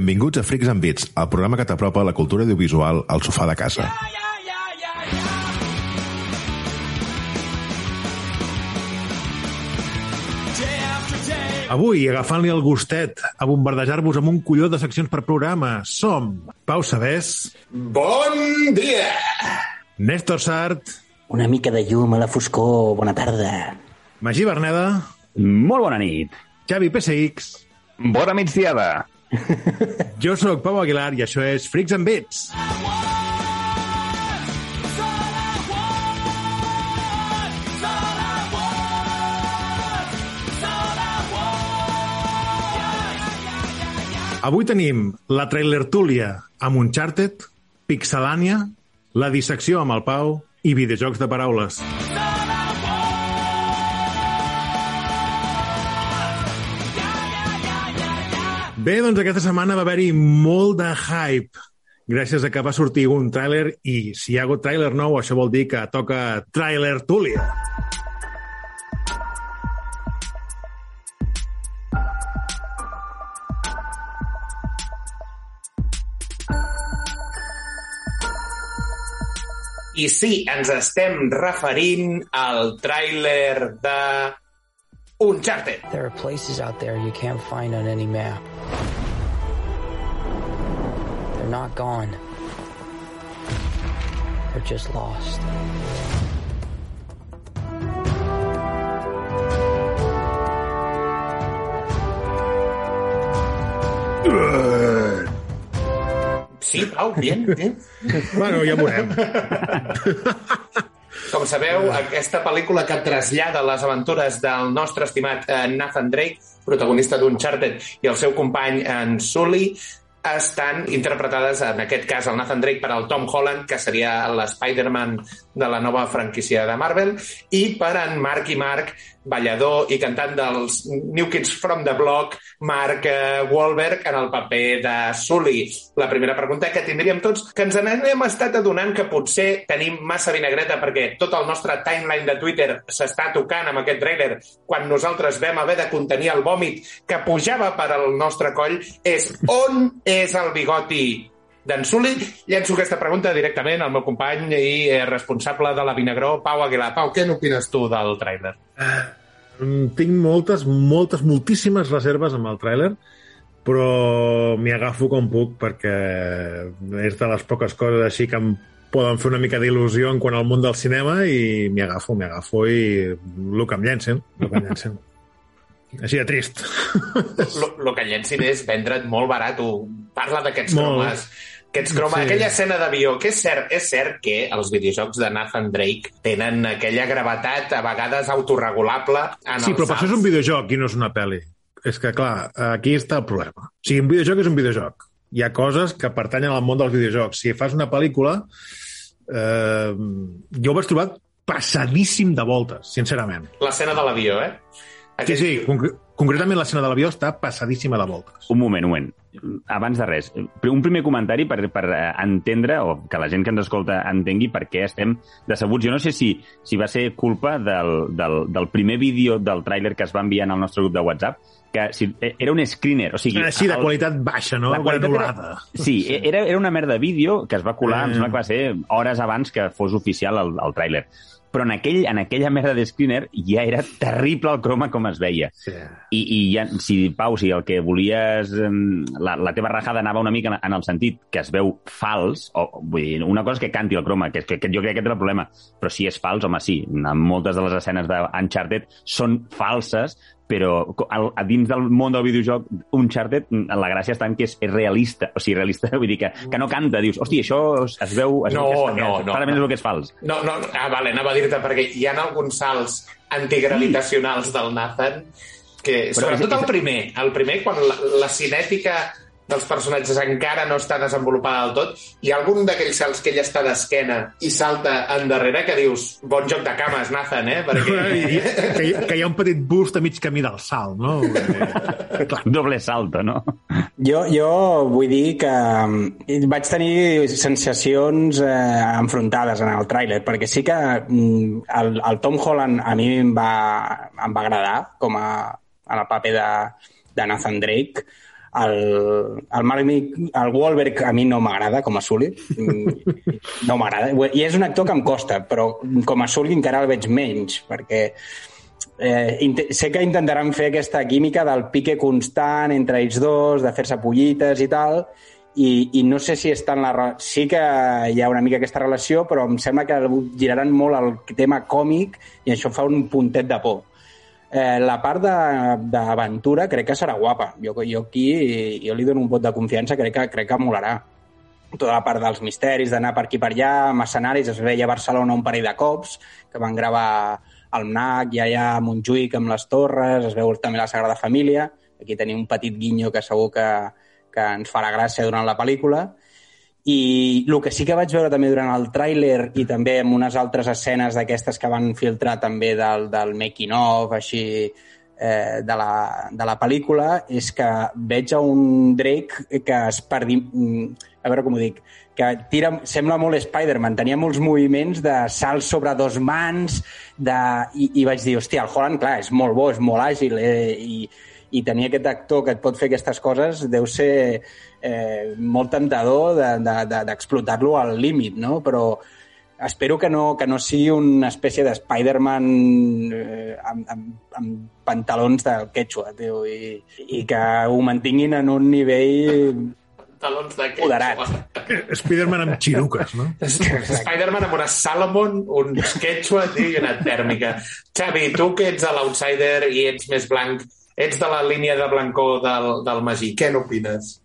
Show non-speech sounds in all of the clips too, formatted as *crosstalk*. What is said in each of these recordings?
Benvinguts a Freaks and Beats, el programa que t'apropa la cultura audiovisual al sofà de casa. Avui, agafant-li el gustet a bombardejar-vos amb un colló de seccions per programa, som Pau Sabés, Bon dia! Néstor Sart, Una mica de llum a la foscor, bona tarda. Magí Berneda, Molt bona nit. Xavi PSX, Bona migdiada. *laughs* jo sóc Pau Aguilar i això és Freaks and Beats. Avui tenim la trailer Túlia amb Uncharted, Pixelània, la dissecció amb el Pau i videojocs de paraules. Bé, doncs aquesta setmana va haver-hi molt de hype gràcies a que va sortir un tràiler i si hi ha hagut tràiler nou això vol dir que toca tràiler Túlia. I sí, ens estem referint al tràiler de Uncharted. There are places out there you can't find on any map. They're not gone. They're just lost. Sí, Pau, bien, bien. Bueno, ja veurem. *laughs* Com sabeu, aquesta pel·lícula que trasllada les aventures del nostre estimat eh, Nathan Drake, protagonista d'Uncharted, i el seu company en Sully, estan interpretades, en aquest cas, el Nathan Drake per al Tom Holland, que seria l'Spider-Man de la nova franquícia de Marvel, i per en Mark i Mark, ballador i cantant dels New Kids from the Block, Mark eh, Wahlberg, en el paper de Sully. La primera pregunta que tindríem tots, que ens n'hem estat adonant que potser tenim massa vinagreta perquè tot el nostre timeline de Twitter s'està tocant amb aquest trailer quan nosaltres vam haver de contenir el vòmit que pujava per al nostre coll, és on és el bigoti d'en Sully? Llenço aquesta pregunta directament al meu company i eh, responsable de la Vinagró, Pau Aguilar. Pau, què n'opines tu del tràiler? Mm, Tinc moltes, moltes, moltíssimes reserves amb el tràiler, però m'hi agafo com puc perquè és de les poques coses així que em poden fer una mica d'il·lusió en quant al món del cinema i m'hi agafo, m'hi agafo i el que em llencen, el que em llencen. *laughs* Així de trist. El que llencin és vendre't molt barat. Parla d'aquests cromes. Aquests cromes, Sí. sí. aquella escena d'avió, que és cert, és cert que els videojocs de Nathan Drake tenen aquella gravetat a vegades autorregulable en Sí, però per això és un videojoc i no és una pel·li. És que, clar, aquí està el problema. O sigui, un videojoc és un videojoc. Hi ha coses que pertanyen al món dels videojocs. Si fas una pel·lícula, eh, jo ho vaig trobar passadíssim de voltes, sincerament. L'escena de l'avió, eh? Sí, sí, concre concretament l'escena de l'avió està passadíssima de voltes. Un moment, un moment. Abans de res, un primer comentari per, per eh, entendre, o que la gent que ens escolta entengui per què estem decebuts. Jo no sé si, si va ser culpa del, del, del primer vídeo del tràiler que es va enviar al nostre grup de WhatsApp, que si, eh, era un screener, o sigui... Així, de el- qualitat baixa, no? La qualitat Granulada. era, sí, era, era una merda de vídeo que es va colar, Eh. em sembla que va ser hores abans que fos oficial el, el tràiler. Però en, aquell, en aquella merda de screener ja era terrible el croma com es veia. Sí. I, i ja, si, Pau, si el que volies... La, la teva rajada anava una mica en, en el sentit que es veu fals, o vull dir, una cosa és que canti el croma, que, que, que jo crec que aquest és el problema, però si és fals, home, sí, en moltes de les escenes d'Uncharted són falses, però al, a dins del món del videojoc Uncharted la gràcia està en que és, és realista, o sigui, realista *laughs* vull dir que, que no canta, dius, hosti, això es, es veu... Es No, veu no, que, no, Clarament no. és el que és fals. No, no, ah, vale, anava a dir-te, perquè hi ha alguns salts antigravitacionals del Nathan que, sobretot el primer, el primer, quan la, la cinètica dels personatges encara no està desenvolupada del tot, hi ha algun d'aquells salts que ella està d'esquena i salta endarrere que dius, bon joc de cames, Nathan, eh? I- Perquè... que, hi- que hi ha un petit bust a mig camí del salt, no? *laughs* Clar. Doble salto, no? Jo, jo vull dir que mm, vaig tenir sensacions eh, enfrontades en el tràiler, perquè sí que mm, el, el Tom Holland a mi em va, em va agradar com a, en el paper de, de Nathan Drake. El, el, Mark, Mi- el Wahlberg a mi no m'agrada com a Sully. *laughs* No m'agrada. I és un actor que em costa, però com a Sully encara el veig menys, perquè eh, sé que intentaran fer aquesta química del pique constant entre ells dos, de fer-se pollites i tal, i, i no sé si està en la... Sí que hi ha una mica aquesta relació, però em sembla que giraran molt el tema còmic i això fa un puntet de por. Eh, la part d'aventura crec que serà guapa. Jo, jo aquí jo li dono un vot de confiança, crec que, crec que molarà. Tota la part dels misteris, d'anar per aquí per allà, amb escenaris, es veia a Barcelona un parell de cops, que van gravar al MNAC i allà a Montjuïc amb les torres, es veu també la Sagrada Família, aquí tenim un petit guinyo que segur que, que ens farà gràcia durant la pel·lícula, i el que sí que vaig veure també durant el tràiler i també en unes altres escenes d'aquestes que van filtrar també del, del making of, així, eh, de, la, de la pel·lícula, és que veig a un Drake que es perdi... mm, A veure com ho dic que tira, sembla molt Spider-Man, tenia molts moviments de salt sobre dos mans, de, i, i vaig dir, hòstia, el Holland, clar, és molt bo, és molt àgil, eh, i, i tenir aquest actor que et pot fer aquestes coses deu ser eh, molt tentador de- de- de- d'explotar-lo de, al límit, no? Però espero que no, que no sigui una espècie de Spider-Man eh, amb, amb, amb pantalons de quechua, tio, i, i que ho mantinguin en un nivell Talons de Moderat. Spider-Man amb xiruques, no? *laughs* Spider-Man amb una Salomon, un quechua tio, i una tèrmica. Xavi, tu que ets a l'outsider i ets més blanc, ets de la línia de blancor del, del Magí, què n'opines?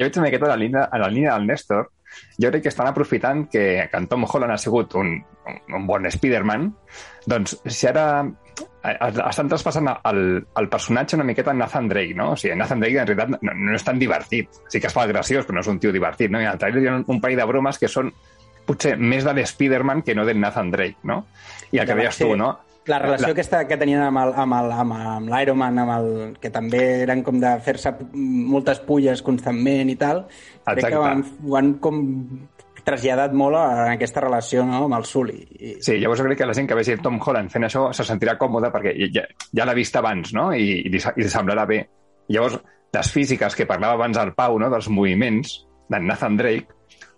Jo veig una miqueta a la línia, a la línia del Néstor. Jo crec que estan aprofitant que, que en Tom Holland ha sigut un, un, bon Spider-Man, doncs si ara eh, estan traspassant el, el personatge una miqueta a Nathan Drake, no? O sigui, Nathan Drake en realitat no, no és tan divertit. Sí que es fa el graciós, però no és un tio divertit, no? I al trailer hi ha un, un parell de bromes que són potser més de l'Spider-Man que no del Nathan Drake, no? I el que Ja deies tu, sí. no? La relació La- aquesta que tenien amb el- amb el- amb amb l'Iron Man, amb el, que també eren com de fer-se moltes pulles constantment i tal, crec Exacte. que ho han, ho han com traslladat molt a aquesta relació no? amb el Sully. I, Sí, llavors crec que la gent que vegi Tom Holland fent això se sentirà còmode perquè ja, ja l'ha vist abans, no? I, i, li, i li semblarà bé. Llavors, les físiques que parlava abans el Pau, no? dels moviments d'en Nathan Drake,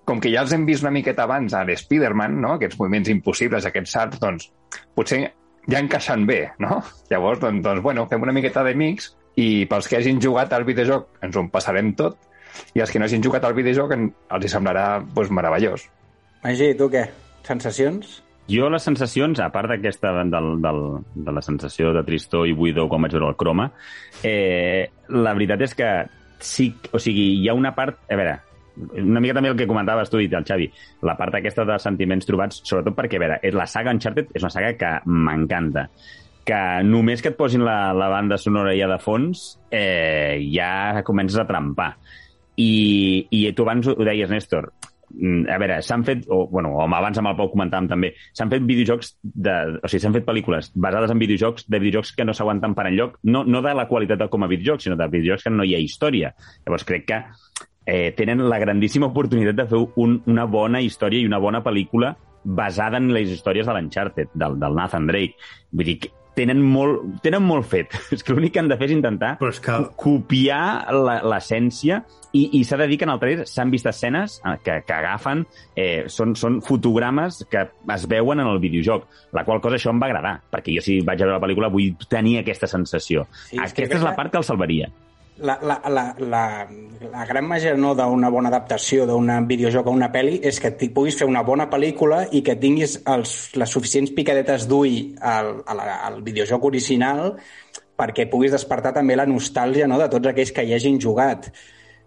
com que ja els hem vist una miqueta abans a l'Spider-Man, no? aquests moviments impossibles, aquests salts, doncs potser ja encaixen bé, no? Llavors, doncs, doncs bueno, fem una miqueta de mix i pels que hagin jugat al videojoc ens ho passarem tot i els que no hagin jugat al videojoc en, els hi semblarà doncs, meravellós. Magí, tu què? Sensacions? Jo les sensacions, a part d'aquesta del, del, de la sensació de tristor i buidor quan vaig veure el croma, eh, la veritat és que sí, o sigui, hi ha una part... A veure, una mica també el que comentaves tu i el Xavi, la part aquesta de sentiments trobats, sobretot perquè, a veure, és la saga Uncharted és una saga que m'encanta que només que et posin la, la banda sonora ja de fons eh, ja comences a trampar i, i tu abans ho deies, Néstor, mm, a veure, s'han fet, o, bueno, o abans amb el Pau comentàvem també, s'han fet videojocs, de, o sigui, s'han fet pel·lícules basades en videojocs, de videojocs que no s'aguanten per enlloc, no, no de la qualitat com a videojocs, sinó de videojocs que no hi ha història. Llavors crec que eh, tenen la grandíssima oportunitat de fer un, una bona història i una bona pel·lícula basada en les històries de l'Uncharted, del, del Nathan Drake. Vull dir, que tenen molt, tenen molt fet. *laughs* És que l'únic que han de fer és intentar Però és que copiar la- l'essència i, i s'ha de dir que en el trailer s'han vist escenes eh, que, que agafen, eh, són, són fotogrames que es veuen en el videojoc, la qual cosa això em va agradar, perquè jo si vaig a veure la pel·lícula vull tenir aquesta sensació. Sí, és que aquesta és la part que el salvaria. La, la, la, la, la gran màgia no d'una bona adaptació d'un videojoc a una pel·li és que t'hi puguis fer una bona pel·lícula i que tinguis els, les suficients picadetes d'ull al, a la, al videojoc original perquè puguis despertar també la nostàlgia no, de tots aquells que hi hagin jugat.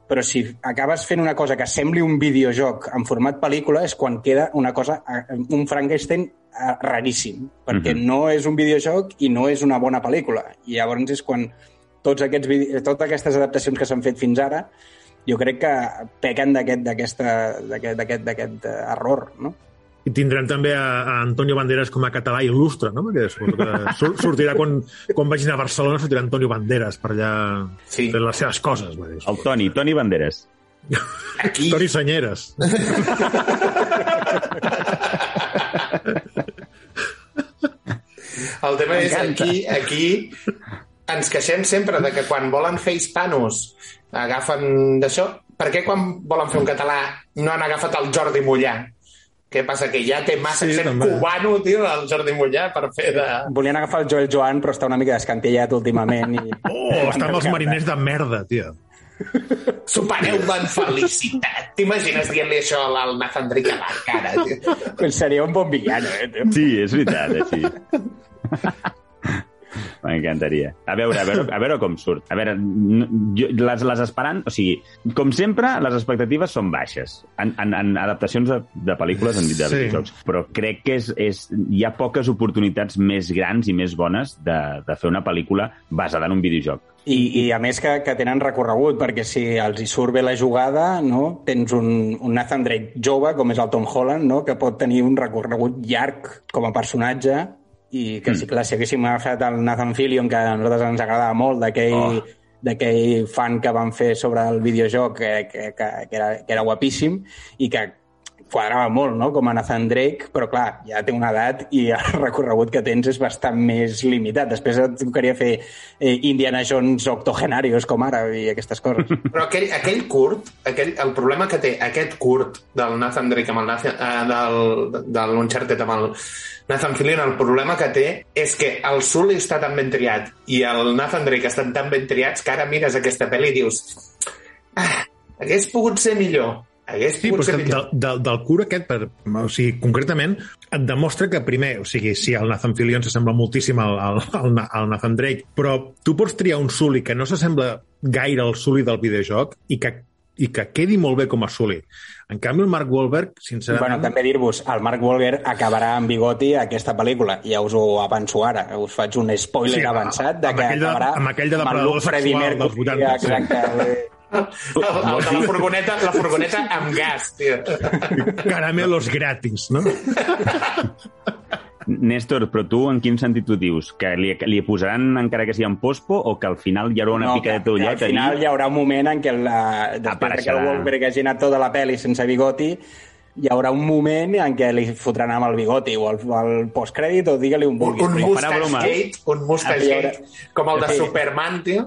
Però si acabes fent una cosa que sembli un videojoc en format pel·lícula és quan queda una cosa, eh, un Frankenstein eh, raríssim, perquè Mhm. no és un videojoc i no és una bona pel·lícula. I llavors és quan tots aquests, totes aquestes adaptacions que s'han fet fins ara jo crec que pequen d'aquest d'aquesta- d'aquest d'aquest- d'aquest, eh, error, no? I tindrem també a, a Antonio Banderas com a català il·lustre, no? Perquè suposo que sur- sortirà quan, quan vagin a Barcelona, sortirà Antonio Banderas per allà Sí. fent les seves coses. Va dir, El Toni, Toni Banderas. Aquí, Toni Senyeres. el tema és aquí, aquí ens queixem sempre de que quan volen fer hispanos agafen d'això. Per què quan volen fer un català no han agafat el Jordi Mollà? Què passa? Que ja té massa Sí, sí, accent també. cubano, tio, el Jordi Mollà, per fer de... Volien agafar el Joel Joan, però està una mica descantellat últimament. I... Oh, està amb els mariners de merda, tio. Supereu-me en felicitat. T'imagines dient-li això al Nathan Drake a la cara, tio? Pues seria un bon villano, eh? tio? Sí, és veritat, així. M'encantaria. A veure, a veure, a veure com surt. A veure, jo, les, les esperant... O sigui, com sempre, les expectatives són baixes en, en, en adaptacions de, de pel·lícules en de Sí. videojocs. Però crec que és, és, hi ha poques oportunitats més grans i més bones de, de fer una pel·lícula basada en un videojoc. I, I a més que, que tenen recorregut, perquè si els hi surt bé la jugada, no? tens un, un Nathan Drake jove, com és el Tom Holland, no? que pot tenir un recorregut llarg com a personatge, i que si, clar, si haguéssim agafat el Nathan Fillion, que a nosaltres ens agradava molt, d'aquell Oh. d'aquell fan que van fer sobre el videojoc, que, que, que, que, era, que era guapíssim, i que quadrava molt, no?, com a Nathan Drake, però clar, ja té una edat i el *laughs* recorregut que tens és bastant més limitat. Després et tocaria fer eh, Indiana Jones octogenarios com ara i aquestes coses. *laughs* Però aquell, aquell curt, aquell, el problema que té aquest curt del Nathan Drake amb el Nathan, eh, del, de l'Uncharted amb el Nathan Fillion, el problema que té és que el Sully està tan ben triat i el Nathan Drake estan tan ben triats que ara mires aquesta pel·li i dius ah, hagués pogut ser millor. Hagués Sí, pogut però ser és que del, del, del curt aquest, per, o sigui, concretament, et demostra que primer, o sigui, sí, el Nathan Fillion s'assembla moltíssim al, al, al, al Nathan Drake, però tu pots triar un Sully que no s'assembla gaire al Sully del videojoc i que, i que quedi molt bé com a Sully. En canvi, el Mark Wahlberg, sincerament... bueno, també dir-vos, el Mark Wahlberg acabarà amb bigoti a aquesta pel·lícula. Ja us ho avanço ara. Us faig un spoiler Sí, avançat de amb que aquell de- acabarà amb aquell de el Freddie sexual dels Mercury, 80, sí. Exacte. El, el de la furgoneta, la furgoneta amb gas, tio. Caramelos gratis, no? *laughs* Néstor, però tu en quin sentit ho dius? Que li, li posaran encara que sigui en pospo o que al final hi haurà una no, pica de que ullet al final hi haurà un moment en què la, després de que el Wahlberg hagi anat tota la pel·li sense bigoti hi haurà un moment en què li fotran amb el bigoti o el, el postcrèdit o digue-li un Un, vulguis. un mustache gate, un mustache haurà- gate, com el de Sí. Superman, tio.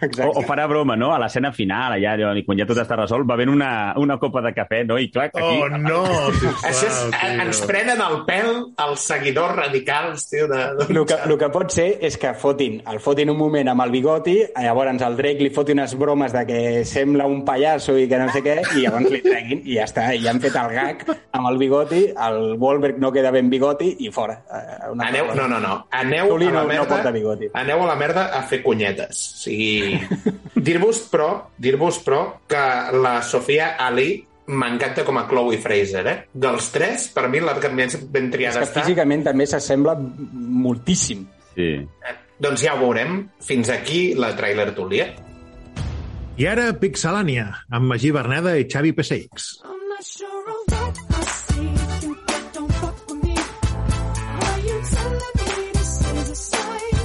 Exacte. O, o farà broma, no? A l'escena final, allà, quan ja tot està resolt, va havent una, una copa de cafè, no? I clar, aquí... Oh, no! Sisplau, Això és, tio. ens prenen el pèl els seguidors radicals, tio, de... El que, el que pot ser és que fotin, el fotin un moment amb el bigoti, llavors el Drake li foti unes bromes de que sembla un pallasso i que no sé què, i llavors li treguin i ja està, i ja han fet el gag amb el bigoti, el Wahlberg no queda ben bigoti i fora. Eh, Una Aneu, cosa. no, no, no. Aneu a la no- no merda, porta bigoti. aneu a la merda a fer cunyetes. O sigui, dir-vos, però, dir-vos, però, que la Sofia Ali m'encanta com a Chloe Fraser, eh? Dels tres, per mi la que més ben És triada que està. físicament també s'assembla moltíssim. Sí. Eh, Doncs ja ho veurem. Fins aquí la trailer Tulia. I ara Pixelània, amb Magí Berneda i Xavi PSX. I'm not sure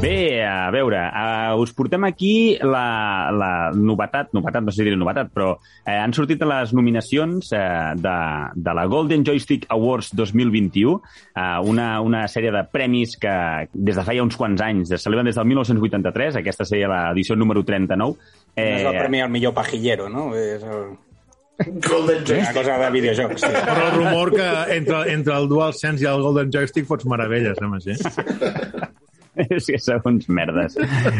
Bé, a veure, uh, us portem aquí la, la novetat, novetat, no sé si diré novetat, però eh, han sortit les nominacions eh, de, de la Golden Joystick Awards 2021, eh, una, una sèrie de premis que des de feia uns quants anys es celebren des del 1983, aquesta seria l'edició número 39. No és el Eh, premi al millor pajillero, no? És el... Golden una Joystick. cosa de videojocs. Sí. Però el rumor que entre, entre el DualSense i el Golden Joystick fots meravelles, eh, Magí? *laughs* és que sou uns merdes.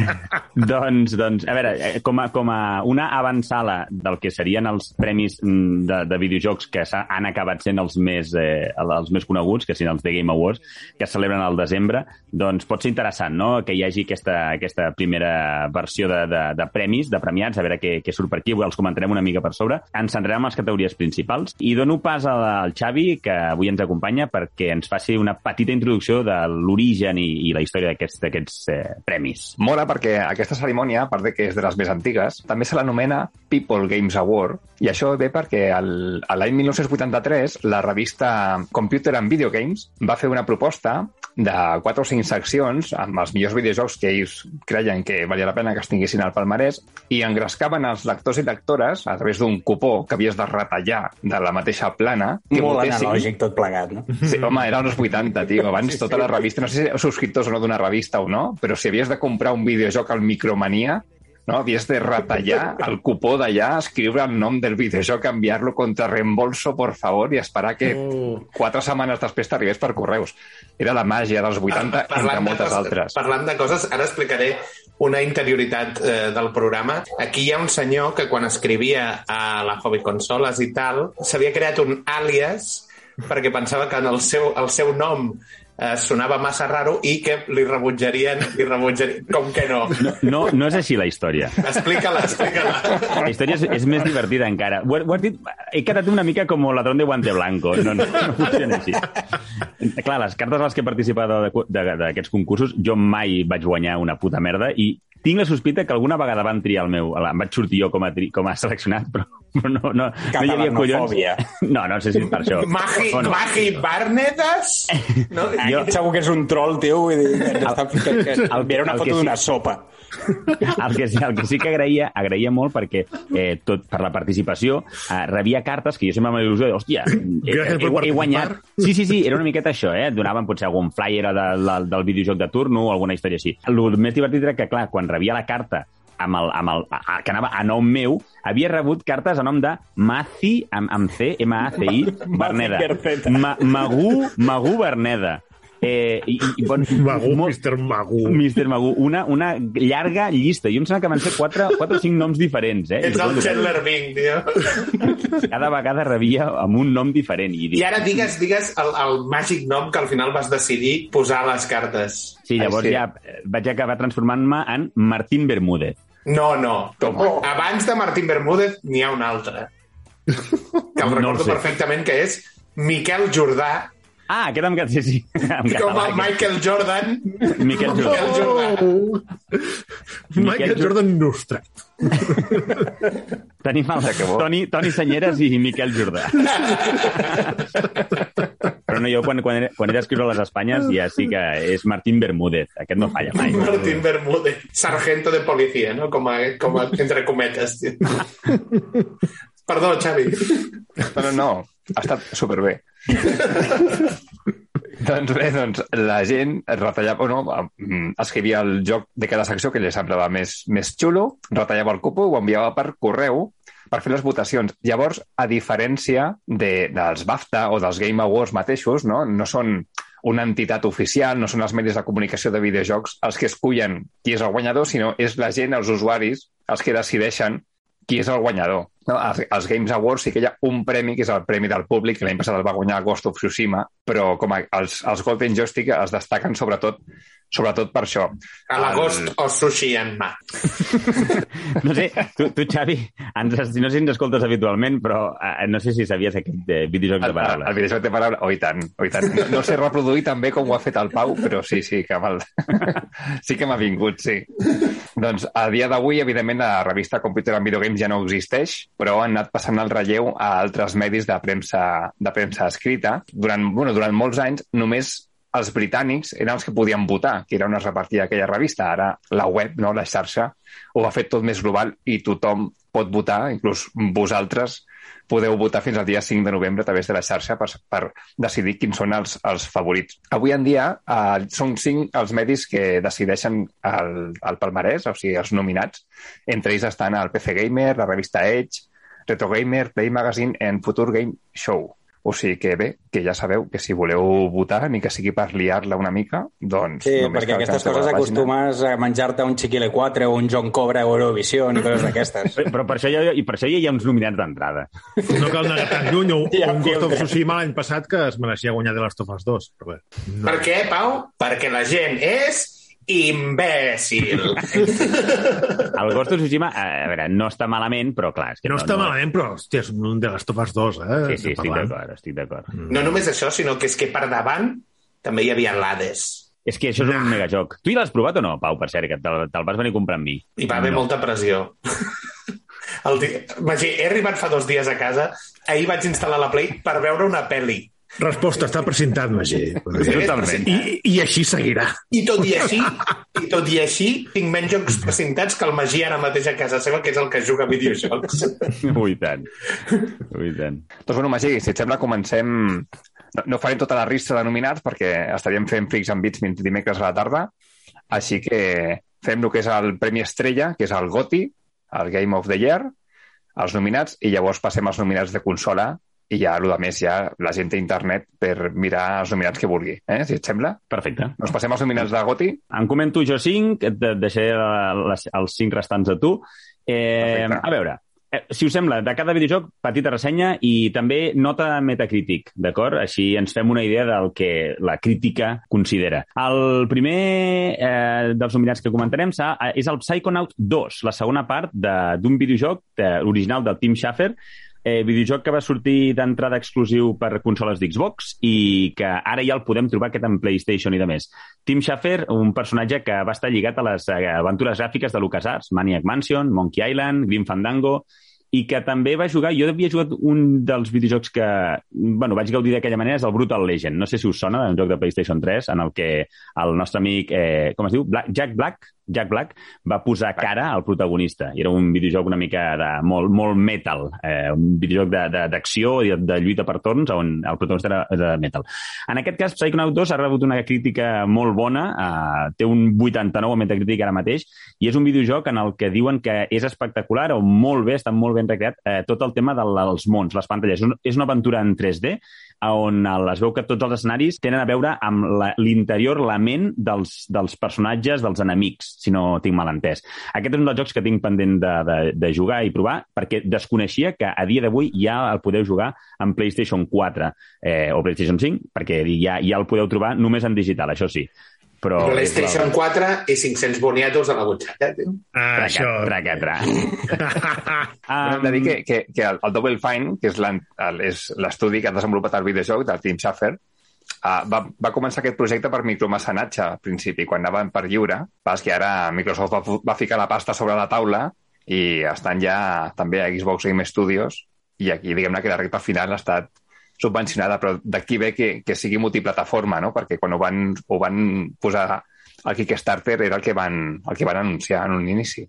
*laughs* doncs, doncs, a veure, eh, com a, com a una avançala del que serien els premis mm, de, de videojocs que han acabat sent els més, eh, els més coneguts, que siguin els The Game Awards, que es celebren al desembre, doncs pot ser interessant, no?, que hi hagi aquesta, aquesta primera versió de, de, de premis, de premiats, a veure què, què surt per aquí, els comentarem una mica per sobre. Ens centrarem en les categories principals i dono pas al, Xavi, que avui ens acompanya, perquè ens faci una petita introducció de l'origen i, i la història d'aquests d'aquests eh, premis. Mola perquè aquesta cerimònia, a part de que és de les més antigues, també se l'anomena People Games Award, i això ve perquè l'any 1983 la revista Computer and Video Games va fer una proposta de 4 o 5 seccions amb els millors videojocs que ells creien que valia la pena que es tinguessin al palmarès i engrescaven els lectors i lectores a través d'un cupó que havies de retallar de la mateixa plana que Molt votessin. analògic tot plegat, no? Sí, home, era als 80, tio. *laughs* Abans tota la revista, no sé si subscriptors o no d'una revista o no, però si havies de comprar un videojoc al Micromania, no? havies de retallar el cupó d'allà, escriure el nom del videojoc, enviar-lo contra reembolso, por favor, i esperar que quatre setmanes després t'arribés per correus. Era la màgia dels 80, entre moltes de, altres. Parlant de coses, ara explicaré una interioritat eh, del programa. Aquí hi ha un senyor que quan escrivia a la Hobby Consoles i tal, s'havia creat un àlies perquè pensava que en el seu, el seu nom eh, sonava massa raro i que li rebutjarien, li rebutjarien. Com que no? No, no és així la història. Explica-la, explica-la. La història és, és més divertida encara. Ho, ho has dit, he quedat una mica com ladrón de guante blanco. No, no, no funciona així. Clar, les cartes a les que he participat d'aquests concursos, jo mai vaig guanyar una puta merda i tinc la sospita que alguna vegada van triar el meu... Em vaig sortir jo com a, tri, com a seleccionat, però, *laughs* però no, no, no hi havia collons. No, no sé si és per això. Magi, no. Magi Barnedes? No? *laughs* Jo- Aquest segur que és un troll, tio, vull dir, que, el- era una el foto que sí- d'una sopa. El que, sí- el que sí que agraïa, agraïa molt perquè eh, tot per la participació eh, rebia cartes que jo sempre amb il·lusió de, hòstia, he, Gràcies per he, he guanyat... participar. Sí, sí, sí, era una miqueta això, eh? Et donaven potser algun flyer de, de, del videojoc de turno o alguna història així. El més divertit era que, clar, quan rebia la carta amb el, amb el, a, que anava a nom meu, havia rebut cartes a nom de Maci, amb, amb C, *laughs* M-A-C-I, Berneda. Ma, Magú, Magú Berneda. Eh, i, i, bon, Magú, Mr. Magú. Mr. Magú, una, una llarga llista. Jo em sembla que van ser quatre, quatre o cinc noms diferents, eh? Ets el Chandler Bing, tio. Cada vegada rebia amb un nom diferent. I, I ara digues, digues el, el màgic nom que al final vas decidir posar a les cartes. Sí, llavors Ai, sí. ja vaig acabar transformant-me en Martín Bermúdez. No, no. Toma. Abans de Martín Bermúdez n'hi ha un altre. Que el No recordo perfectament, que és Miquel Jordà, Ah, aquest em, sí, sí, *laughs* en com el Michael Jordan. Miquel Jordà. Miquel Jordà. Michael Miquel Jordan Nostrat. *laughs* Tenim el. Toni, Toni Senyeres i Miquel Jordà. *laughs* Però no, jo quan, quan, he, quan he d'escriure a les Espanyes ja sí que és Martín Bermúdez. Aquest no falla mai. Martín Bermúdez. Sargento de policía, no? Com a, com a entre cometes, tio. Perdó, Xavi. No, no, no. Ha estat superbé. *laughs* doncs bé, doncs la gent retallava, no, mm, escrivia el joc de cada secció que li semblava més, més xulo, retallava el cupo, ho enviava per correu per fer les votacions. Llavors, a diferència de, dels BAFTA o dels Game Awards mateixos, no, no són una entitat oficial, no són els medis de comunicació de videojocs els que escullen qui és el guanyador, sinó és la gent, els usuaris, els que decideixen qui és el guanyador. No, als, Games Awards sí que hi ha un premi, que és el premi del públic, que l'any passat el va guanyar Ghost of Tsushima, però com a, els, els Golden Joystick es destaquen sobretot sobretot per això. A l'agost o sushi en mà. *laughs* No sé, tu, tu Xavi, ens, no sé si ens escoltes habitualment, però eh, no sé si sabies aquest eh, videojoc El, de el, paraules. el videojoc de paraula, oh, i tant, oh, i tant. No, no el sé reproduir tan bé com ho ha fet el Pau, però sí, sí, que m'ha *laughs* sí que m'ha vingut, sí. Doncs a dia d'avui, evidentment, la revista Computer and Video Games ja no existeix, però han anat passant el relleu a altres medis de premsa, de premsa escrita. Durant, bueno, durant molts anys, només els britànics eren els que podien votar, que era on es repartia aquella revista. Ara la web, no, la xarxa, ho ha fet tot més global i tothom pot votar, inclús vosaltres podeu votar fins al dia 5 de novembre a través de la xarxa per, per decidir quins són els, els favorits. Avui en dia eh, són cinc els medis que decideixen el, el palmarès, o sigui, els nominats. Entre ells estan el PC Gamer, la revista Edge, Retro Gamer, Play Magazine en Future Game Show. O sigui que bé, que ja sabeu que si voleu votar, ni que sigui per liar-la una mica, doncs... Sí, perquè aquestes coses acostumes a menjar-te un Chiquile 4 o un John Cobra o Eurovision i coses d'aquestes. Però, però per això, ja, i per això ja hi ha uns nominats d'entrada. No cal anar tan lluny. O, *laughs* Ja, un Ghost of. Tsushima l'any passat que es mereixia guanyar de les Tofas 2. Però bé, no. Per què, Pau? Perquè la gent és imbècil. *laughs* El Ghost of Tsushima, a veure, no està malament, però clar... És que no està malament, però, hòstia, és un de les Tofas 2, eh? Sí, sí, estic d'acord, estic d'acord. No només això, sinó que és que per davant també hi havia l'Hades. És que això és un megajoc. Tu hi l'has provat o no, Pau, per cert, que te'l te vas venir a comprar amb mi? Hi va haver no. molta pressió. *laughs* El dia... Magí, he arribat fa dos dies a casa, ahir vaig instal·lar la Play per veure una pel·li. Resposta, està presentat, Magí. Totalment. I, I així seguirà. I tot i així, i tot i així, tinc menys jocs precintats que el Magí ara mateix a casa seva, que és el que juga a videojocs. *laughs* Ui, tant. Ui, tant. Doncs bueno, Magí, si et sembla, comencem... No, no farem tota la rista de nominats perquè estaríem fent Freaks and Beats dimecres a la tarda, així que fem el que és el Premi Estrella, que és el GOTY, el Game of the Year, els nominats, i llavors passem als nominats de consola i ja, el de més, ja la gent té internet per mirar els nominats que vulgui, eh? si et sembla. Perfecte. Doncs passem als nominats de GOTY. En comento jo cinc, et de- deixaré les, els cinc restants a tu. Eh, Perfecte. a veure, eh, si us sembla, de cada videojoc, petita ressenya i també nota Metacritic, d'acord? Així ens fem una idea del que la crítica considera. El primer eh, dels nominats que comentarem eh, és el Psychonaut 2, la segona part de- d'un videojoc de, original del Tim Schafer, eh, videojoc que va sortir d'entrada exclusiu per consoles d'Xbox i que ara ja el podem trobar aquest en PlayStation i de més. Tim Schafer, un personatge que va estar lligat a les eh, aventures gràfiques de LucasArts, Maniac Mansion, Monkey Island, Grim Fandango, i que també va jugar, jo havia jugat un dels videojocs que, bueno, vaig gaudir d'aquella manera, és el Brutal Legend. No sé si us sona, un joc de PlayStation 3, en el que el nostre amic, eh, com es diu? Black, Jack Black, Jack Black va posar cara al protagonista. Era un videojoc una mica de molt, molt metal, eh, un videojoc de- de- d'acció i de, de lluita per torns on el protagonista era de metal. En aquest cas, Psychonaut 2 ha rebut una crítica molt bona, eh, té un 89 a Metacritic ara mateix, i és un videojoc en el que diuen que és espectacular o molt bé, està molt ben recreat, eh, tot el tema del- dels mons, les pantalles. És una aventura en 3D, on el- es veu que tots els escenaris tenen a veure amb la- l'interior, la ment dels, dels personatges, dels enemics, si no tinc mal entès. Aquest és un dels jocs que tinc pendent de, de, de jugar i provar, perquè desconeixia que a dia d'avui ja el podeu jugar en PlayStation 4 eh, o PlayStation 5, perquè ja, ja el podeu trobar només en digital, això sí. Però PlayStation la... 4 i 500 boniatos a la butxaca, tio. Ah, Traca, això... traca, traca. *laughs* Hem de dir que, que, que el, el Double Fine, que és l'estudi que ha desenvolupat el videojoc del Tim Schafer, uh, va, va començar aquest projecte per micromecenatge al principi, quan anaven per lliure. Pas que ara Microsoft va, va ficar la pasta sobre la taula i estan ja també a Xbox Game Studios i aquí diguem-ne que la recta final ha estat subvencionada, però d'aquí ve que, que sigui multiplataforma, no? perquè quan ho van, ho van posar al Kickstarter era el que van, el que van anunciar en un inici.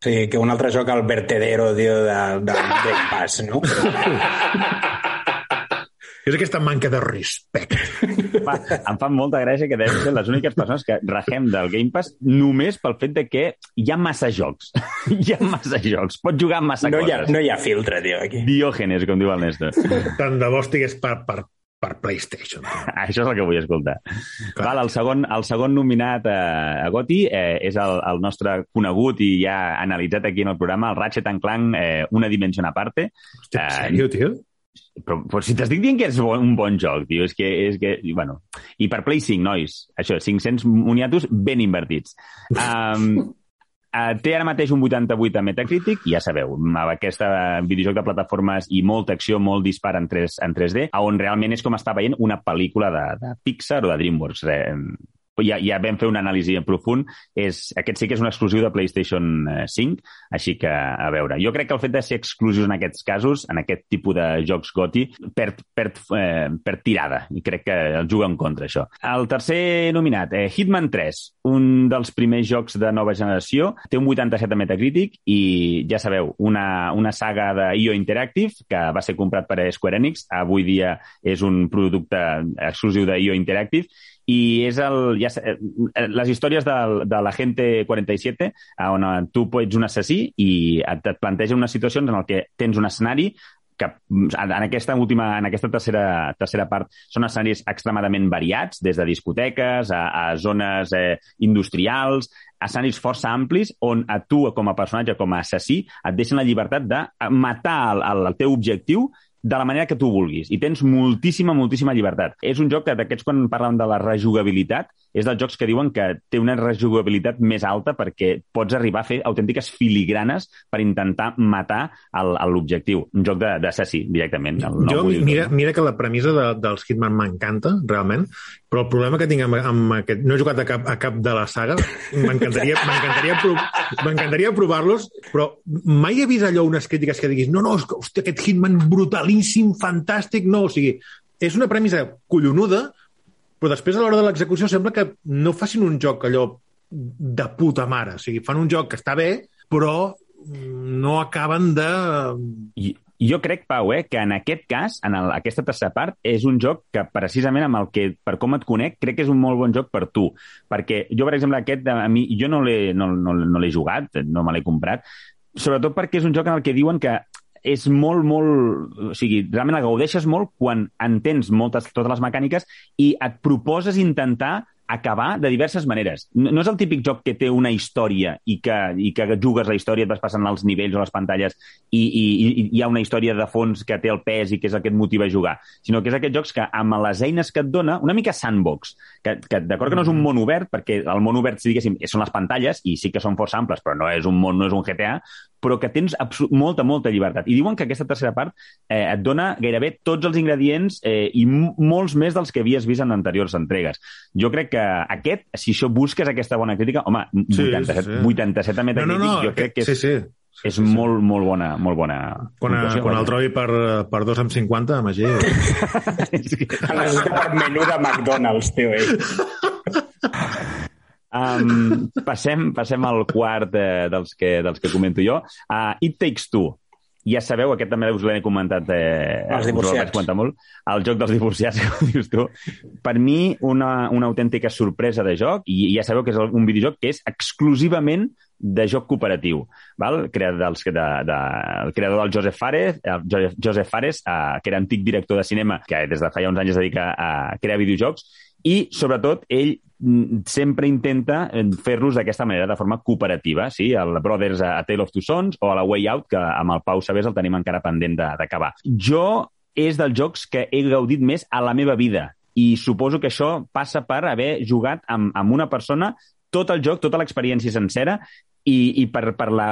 Sí, que un altre joc al vertedero, tio, de, de Game Pass, no? *laughs* És aquesta manca de respecte. *laughs* Fa, em fa molta gràcia que devem ser les úniques persones que regem del Game Pass només pel fet de que hi ha massa jocs. *laughs* hi ha massa jocs. Pots jugar massa No hi, ha, coses. no hi ha filtre, tio, aquí. Diògenes, com diu el Néstor. Tant de bo estigués per, per, per PlayStation. *laughs* Això és el que vull escoltar. Val, el, segon, el segon nominat a, a GOTY eh, és el, el nostre conegut i ja analitzat aquí en el programa, el Ratchet and Clank, eh, una dimensió a parte. Hòstia, Eh, en sèrio, tio? Però, però si t'estic dient que és bon, un bon joc, tio, és que, és que, i, bueno, i per Play 5, nois, això, 500 moniatos ben invertits. Um, uh, *laughs* té ara mateix un 88 a Metacritic, ja sabeu, amb aquest videojoc de plataformes i molta acció, molt dispar en, 3, en 3D, on realment és com estar veient una pel·lícula de, de Pixar o de DreamWorks. Re, ja, ja vam fer una anàlisi en profund. És, aquest sí que és un exclusiu de PlayStation eh, 5, així que, a veure, jo crec que el fet de ser exclusius en aquests casos, en aquest tipus de jocs GOTY, perd, perd, eh, perd tirada, i crec que el juga en contra, això. El tercer nominat, eh, Hitman 3, un dels primers jocs de nova generació, té un 87 a Metacritic i, ja sabeu, una, una saga de IO Interactive, que va ser comprat per Square Enix, avui dia és un producte exclusiu de IO Interactive, i és el, ja, eh, les històries del, de la Gente 47, on eh, tu ets un assassí i et, et plantegen unes situacions en el que tens un escenari que mm, en aquesta última, en aquesta tercera, tercera part són escenaris extremadament variats, des de discoteques a, a zones eh, industrials, escenaris força amplis on a tu, com a personatge, com a assassí, et deixen la llibertat de matar el, el teu objectiu de la manera que tu vulguis. I tens moltíssima, moltíssima llibertat. És un joc que d'aquests, quan parlen de la rejugabilitat, és dels jocs que diuen que té una rejugabilitat més alta perquè pots arribar a fer autèntiques filigranes per intentar matar l'objectiu. Un joc de- d'assassí, directament. El Jo, mira, tot. mira que la premissa de, dels Hitman m'encanta, realment, però el problema que tinc amb, amb aquest... No he jugat a cap, a cap de la saga, m'encantaria *laughs* m'encantaria pro, m'encantaria provar-los, però mai he vist allò unes crítiques que diguis no, no, hòstia, aquest Hitman brutalíssim, fantàstic, no, o sigui, és una premissa collonuda, però després a l'hora de l'execució sembla que no facin un joc allò de puta mare. O sigui, fan un joc que està bé, però mm, no acaben de... I, jo crec, Pau, eh, que en aquest cas, en el, aquesta tercera part, és un joc que precisament amb el que, per com et conec, crec que és un molt bon joc per tu. Perquè jo, per exemple, aquest, a mi, jo no l'he no, no, no jugat, no me l'he comprat, sobretot perquè és un joc en el que diuen que és molt, molt... O sigui, realment el gaudeixes molt quan entens moltes, totes les mecàniques i et proposes intentar acabar de diverses maneres. No no és el típic joc que té una història i que, i que jugues la història, et vas passant els nivells o les pantalles i, i, i hi ha una història de fons que té el pes i que és el que et motiva a jugar, sinó que és aquests jocs que amb les eines que et dona, una mica sandbox, que, que d'acord que no és un món obert, perquè el món obert, diguéssim, són les pantalles i sí que són força amples, però no és un món, no és un GTA, però que tens molta, molta llibertat. I diuen que aquesta tercera part eh, et dona gairebé tots els ingredients eh, i molts més dels que havies vist en anteriors entregues. Jo crec que aquest, si això busques aquesta bona crítica, home, Sí, 87, sí, sí. 87 a Metacritic, jo crec que és, sí, sí. és molt, molt bona, molt bona Quan, puntuació, quan el vaja. trobi per, per 2,50, Magí... És que- per menú de McDonald's, tio, eh? Um, passem, passem al quart eh, dels, que, dels que comento jo. Uh, It Takes Two. Ja sabeu, aquest també us l'he comentat, eh, Els us el divorciats. comentar molt, el joc dels divorciats, *laughs* com dius tu. Per mi, una, una autèntica sorpresa de joc, i ja sabeu que és un videojoc que és exclusivament de joc cooperatiu. Val? Creador dels, de, de, el creador del Joseph Fares, el Joseph, Joseph Fares eh, que era antic director de cinema, que des de fa ja uns anys es dedica a crear videojocs, i, sobretot, ell sempre intenta eh, fer-los d'aquesta manera, de forma cooperativa, sí? El Brothers a, Tale of Two Sons o a la Way Out, que amb el Pau Sabés el tenim encara pendent de- d'acabar. Jo és dels jocs que he gaudit més a la meva vida i suposo que això passa per haver jugat amb, amb una persona tot el joc, tota l'experiència sencera i, i per, per la,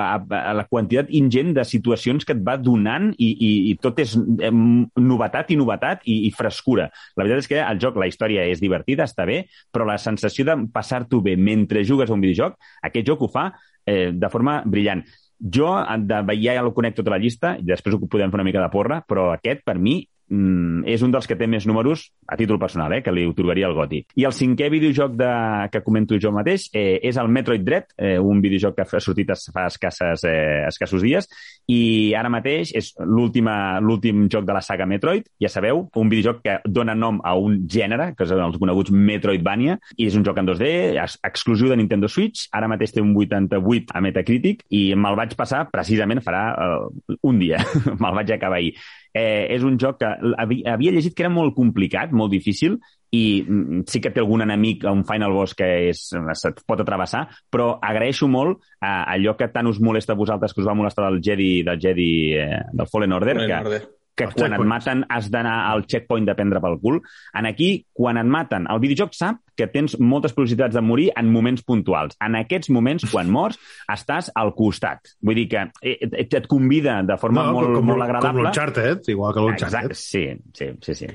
la quantitat ingent de situacions que et va donant i, i, i tot és eh, novetat i novetat i, i frescura. La veritat és que el joc, la història és divertida, està bé, però la sensació de passar-t'ho bé mentre jugues a un videojoc, aquest joc ho fa eh, de forma brillant. Jo de, ja el conec tota la llista i després ho podem fer una mica de porra, però aquest, per mi, mm, és un dels que té més números a títol personal, eh, que li otorgaria el Goti. I el cinquè videojoc de, que comento jo mateix eh, és el Metroid Dread, eh, un videojoc que ha sortit fa escasses, eh, escassos dies, i ara mateix és l'últim joc de la saga Metroid, ja sabeu, un videojoc que dona nom a un gènere, que són els coneguts Metroidvania, i és un joc en 2D, ex- exclusiu de Nintendo Switch, ara mateix té un 88 a Metacritic, i me'l vaig passar precisament farà eh, un dia, *laughs* me'l vaig acabar ahir. Eh, és un joc que havia, havia llegit que era molt complicat, molt difícil, i mm, sí que té algun enemic, un Final Boss que és, se't pot atravessar, però agraeixo molt eh, allò que tant us molesta a vosaltres, que us va molestar del Jedi, del Jedi eh, del Fallen Order, Fallen que, Order. Que Els quan et maten has d'anar al checkpoint de prendre pel cul. En aquí, quan et maten, el videojoc sap que tens moltes possibilitats de morir en moments puntuals. En aquests moments, quan *laughs* mors, estàs al costat. Vull dir que eh, et, et convida de forma No, molt, com, molt com agradable. l'Uncharted, igual que l'Uncharted. Sí, sí, sí, sí.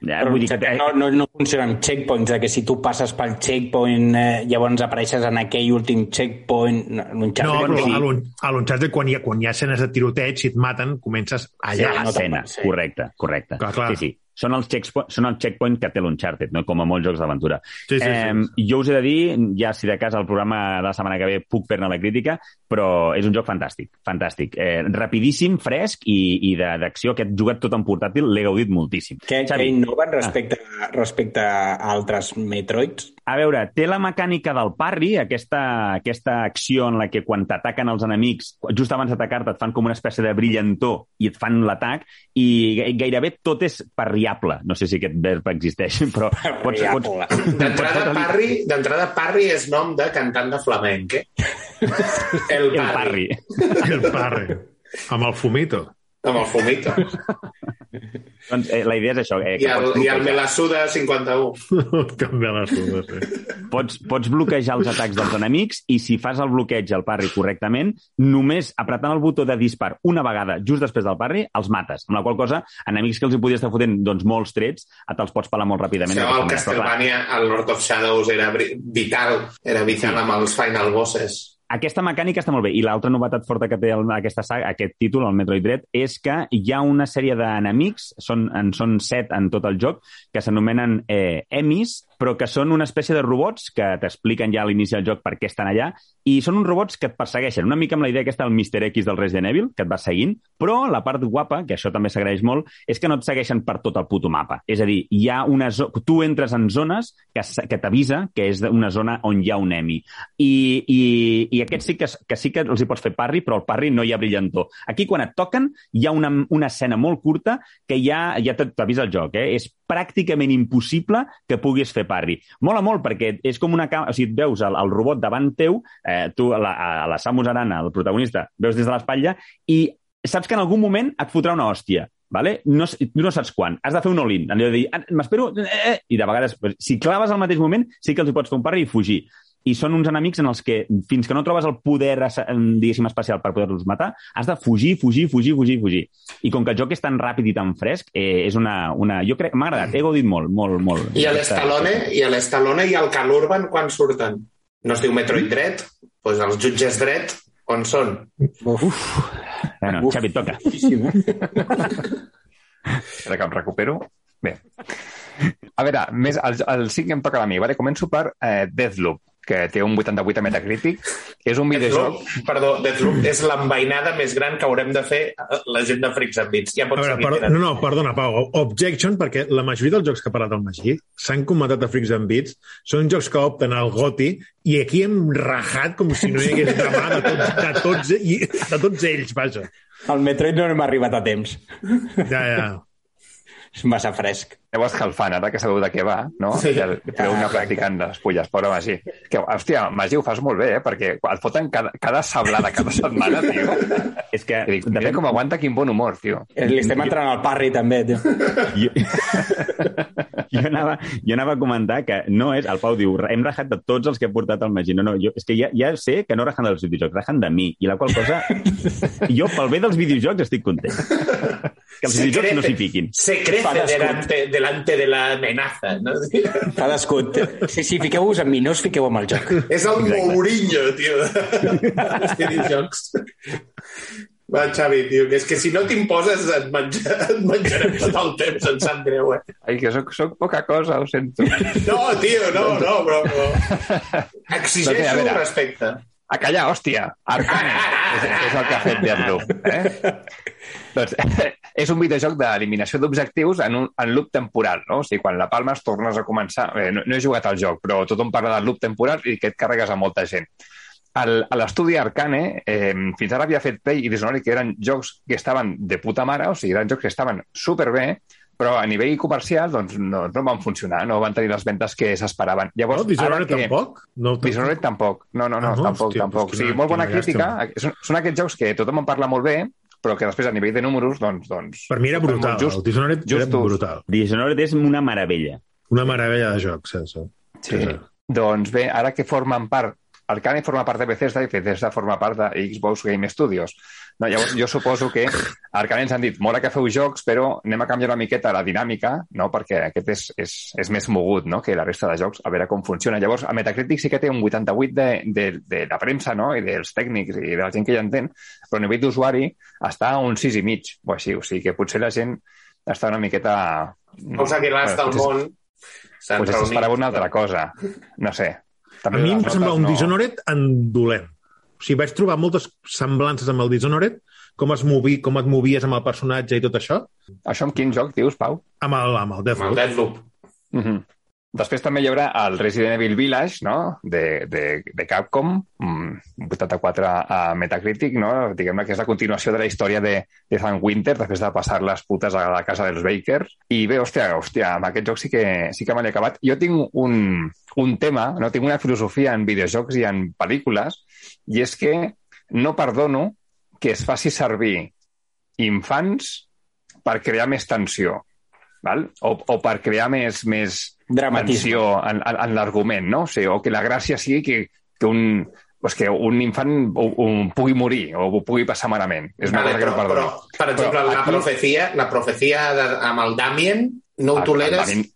Ja, Però vull dir que... no, no, no funciona amb checkpoints, de que si tu passes pel checkpoint eh, llavors apareixes en aquell últim checkpoint... No, No, però sí. a l'Un- a l'Uncharted, quan, hi ha, quan hi ha escenes de tiroteig, si et maten, comences Sí, allà. a no sí. correcte, correcte. Clar, clar. Sí, sí. Són els, checkpoint, són els checkpoint que té l'Uncharted, no? com a molts jocs d'aventura. Sí, sí, sí. Eh, jo us he de dir, ja si de cas el programa de la setmana que ve puc fer-ne la crítica, però és un joc fantàstic, fantàstic. Eh, rapidíssim, fresc i, i de- d'acció, aquest jugat tot en portàtil l'he gaudit moltíssim. Què, Xavi, innoven respecte, respecte a altres Metroids? A veure, té la mecànica del parry, aquesta, aquesta acció en la que quan t'ataquen els enemics, just abans d'atacar-te et fan com una espècie de brillantor i et fan l'atac, i gai- gairebé tot és parriable. No sé si aquest verb existeix, *laughs* però pots, pots. D'entrada, Parry, d'entrada, Parry és nom de cantant de flamenc, eh? *laughs* El el Parry. parry. El parre. Amb el fumito. Amb el fumito. *laughs* Doncs eh, la idea és això. Eh, I que el, pots, i el Melasuda 51. Canviar les coses, sí. pots, pots bloquejar els atacs dels enemics i si fas el bloqueig al parry correctament, només apretant el botó de dispar una vegada just després del parry, els mates. Amb la qual cosa, enemics que els hi podies estar fotent doncs, molts trets, te'ls pots pelar molt ràpidament. Això, d'aquesta el Castlevania, el Lord of Shadows, era vital. Era vital amb els Final Bosses. Aquesta mecànica està molt bé. I l'altra novetat forta que té el, aquesta saga, aquest títol, el Metroid Dread, és que hi ha una sèrie d'enemics, són, en són set en tot el joc, que s'anomenen eh, emis, però que són una espècie de robots que t'expliquen ja a l'inici del joc per què estan allà, i són uns robots que et persegueixen, una mica amb la idea aquesta del Mr. X del Resident Evil, que et va seguint, però la part guapa, que això també s'agraeix molt, és que no et segueixen per tot el puto mapa. És a dir, hi ha una zo tu entres en zones que, que t'avisa que és una zona on hi ha un emi. I, i, i aquests sí que, que sí que els hi pots fer parry, però el parry no hi ha brillantor. Aquí, quan et toquen, hi ha una, una escena molt curta que ja, ja t'avisa el joc. Eh? És pràcticament impossible que puguis fer parry. Mola molt perquè és com una... ca- O sigui, veus el, el robot davant teu, eh, tu, a la, a la Samus Arana, el protagonista, veus des de l'espatlla i saps que en algun moment et fotrà una hòstia. Vale? No, tu no saps quan. Has de fer un all-in. Dir, "Ah, m'espero... Eh, eh", I de vegades, si claves al mateix moment, sí que els pots fer un parry i fugir. I són uns enemics en els que, fins que no trobes el poder, diguéssim, especial per poder-los matar, has de fugir, fugir, fugir, fugir, fugir. I com que el joc és tan ràpid i tan fresc, eh, és una... una... Jo crec... M'ha agradat, he gaudit molt, molt, molt. I a l'Estalone i a l'Estalone i al Cal Urban quan surten? No es diu Metroid Dread? Doncs pues els jutges Dread on són? Bueno, Uf. Xavi, toca. *laughs* Ara que em recupero. Bé. A veure, més, el, el sí que em toca a mi. Vale? Començo per eh, Deathloop, que té un 88 a Metacritic. És un videojoc... Deathloop, perdó, Deathloop és l'envainada més gran que haurem de fer a la gent de Freaks and Beats. Ja A pots veure, per, no, no, perdona, Pau. Objection, perquè la majoria dels jocs que ha parlat el Magí s'han comentat a Freaks and Beats, són jocs que opten al GOTI i aquí hem rajat com si no hi hagués demà de tots, de tots, i, de tots ells, vaja. El Metroid no hem arribat a temps. Ja, ja. És massa fresc. Aneu escalfant, ara que sabeu de què va, no? Sí. I treu una practicant les fulles, pobre Magí. Que, hòstia, Magí, ho fas molt bé, eh? Perquè et foten cada, cada sablada, cada setmana, tio. *laughs* És que, I dic, de mira fet, com aguanta, quin bon humor, tio. Li estem entrant al parry, també, tio. jo, *laughs* jo, anava, jo anava a comentar que no és... El Pau diu, hem rajat de tots els que ha portat el Magí. No, no, jo, és que ja, ja sé que no rajen dels videojocs, rajen de mi. I la qual cosa... *laughs* jo, pel bé dels videojocs, estic content. Que els videojocs no s'hi fiquin. Se crece Fa descompte. Delante, de la amenaza. No? *laughs* Fa d'escut. Sí, sí, fiqueu-vos amb mi, no us fiqueu amb el joc. És el Mourinho, tio, *laughs* de- dels videojocs. Va, Xavi, tio, que és que si no t'imposes et, menja, et menjarem tot el temps, em sap greu, eh? Ai, que soc, soc poca cosa, ho sento. No, tio, no, no, però... però... *laughs* Exigeixo veure. respecte. A callar, hòstia! Arcane és, és el que ha fet Deathloop. Eh? doncs, és un videojoc d'eliminació d'objectius en, un, en loop temporal, no? O sigui, quan la palmes tornes a començar... Eh, no, no he jugat al joc, però tothom parla del loop temporal i que et carregues a molta gent. L'estudi Arcane, eh, fins ara havia fet Play i Dishonored, que eren jocs que estaven de puta mare, o sigui, eren jocs que estaven superbé, però a nivell comercial doncs, no, no van funcionar, no van tenir les ventes que s'esperaven. Llavors, No, Dishonored que... tampoc? No, Dishonored tampoc. No, no, no, Ah, no? tampoc, Hòstia, tampoc. doncs O sigui, molt bona crítica. Són, són aquests jocs que tothom en parla molt bé, però que després a nivell de números, doncs... doncs Per mi era brutal. Just, el Dishonored era justos. brutal. Dishonored és una meravella. Una meravella de joc, sense. Sí. Doncs bé, ara que formen part Arcane forma part de Bethesda i Bethesda forma part de Xbox Game Studios. No, llavors, jo suposo que Arcane ens han dit, mola que feu jocs, però anem a canviar una miqueta la dinàmica, no? perquè aquest és, és, és més mogut no? que la resta de jocs, a veure com funciona. Llavors, a Metacritic sí que té un 88 de, de, de la premsa no? i dels tècnics i de la gent que hi entén, però a nivell d'usuari està a un 6 i mig, o així. O sigui que potser la gent està una miqueta... Els aguilars del potser- món Potser s'esperava una altra cosa. No sé. A mi em sembla notes un no- Dishonored en dolent. O sigui, vaig trobar moltes semblances amb el Dishonored, com es movi, com et movies amb el personatge i tot això, Això amb quin joc, dius, Pau? amb el, amb el Amb el Deathloop. Deathloop. Mm -hmm. Després també hi haurà el Resident Evil Village, no?, de, de, de Capcom, mm, 84 a Metacritic, no?, diguem-ne que és la continuació de la història de, de Sam Winter, després de passar les putes a la casa dels Bakers. I bé, hòstia, hòstia, amb aquest joc sí que, sí que me l'he acabat. Jo tinc un, un tema, no tinc una filosofia en videojocs i en pel·lícules, i és que no perdono que es faci servir infants per crear més tensió, val? O, o per crear més, més Dramatisme. tensió en, en, en l'argument, no? O, sigui, o que la gràcia sigui que, que un pues que un infant o, o pugui morir o ho pugui passar malament. És una Vale, cosa que no però, perdono. però, per exemple, Però la aquí- profecia, la profecia de, amb el Damien no ho El- toleres? El Damien,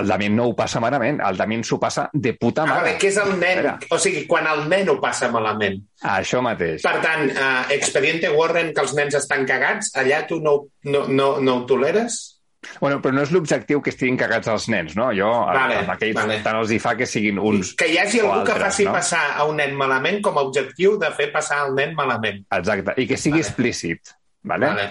El Damien no ho passa malament, el Damien s'ho passa de puta Ah, mare. vale, que és el nen. Espera. O sigui, quan el nen ho passa malament. Això mateix. Per tant, uh, Expediente Warren, que els nens estan cagats, allà tu no, no, no, no ho toleres? Bueno, però no és l'objectiu que estiguin cagats els nens, no? Jo, Vale, amb aquells, vale. tant els hi fa que siguin uns Que hi hagi algú que altres, faci no? passar a un nen malament com a objectiu de fer passar el nen malament. Exacte, i que sigui Vale. explícit. Vale? Vale.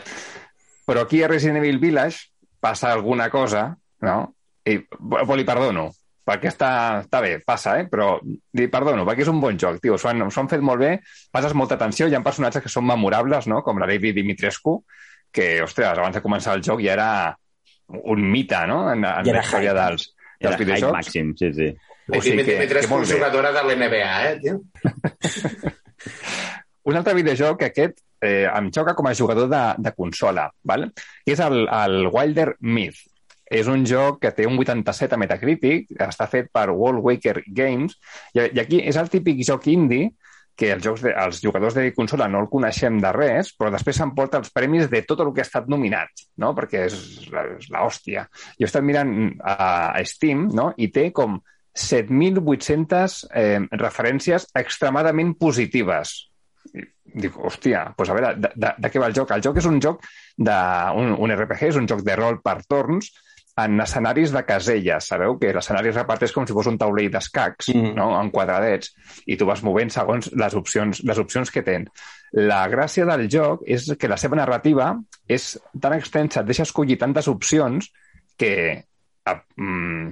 Però aquí a Resident Evil Village passa alguna cosa, no? I bo, li perdono, perquè està, està bé, passa, eh? però li perdono, perquè és un bon joc, tio. S'ho han, han fet molt bé, passes molta atenció, hi ha personatges que són memorables, no? com la David Dimitrescu, que, ostres, abans de començar el joc ja era un mite, no?, en, en era la història hype. dels, Era dels hype videojocs. màxim, sí, sí. O sigui que, que molt bé. jugadora de l'NBA, eh, tio? *laughs* Un altre videojoc, aquest, eh, em xoca com a jugador de, de consola, val? que és el, el Wilder Myth. És un joc que té un 87 a Metacritic, està fet per World Waker Games, i, i aquí és el típic joc indie que els, jocs de, els jugadors de consola no el coneixem de res, però després s'emporta els premis de tot el que ha estat nominat, no? perquè és és l'hòstia. Jo he estat mirant a, Steam no? i té com 7.800 eh, referències extremadament positives. I dic, hòstia, doncs a veure, de, de, de què va el joc? El joc és un joc de un, un RPG, és un joc de rol per torns, en escenaris de caselles. Sabeu que l'escenari es reparteix com si fos un taulell d'escacs, Mm. no? en quadradets, i tu vas movent segons les opcions, les opcions que tens. La gràcia del joc és que la seva narrativa és tan extensa, et deixa escollir tantes opcions que eh, mm,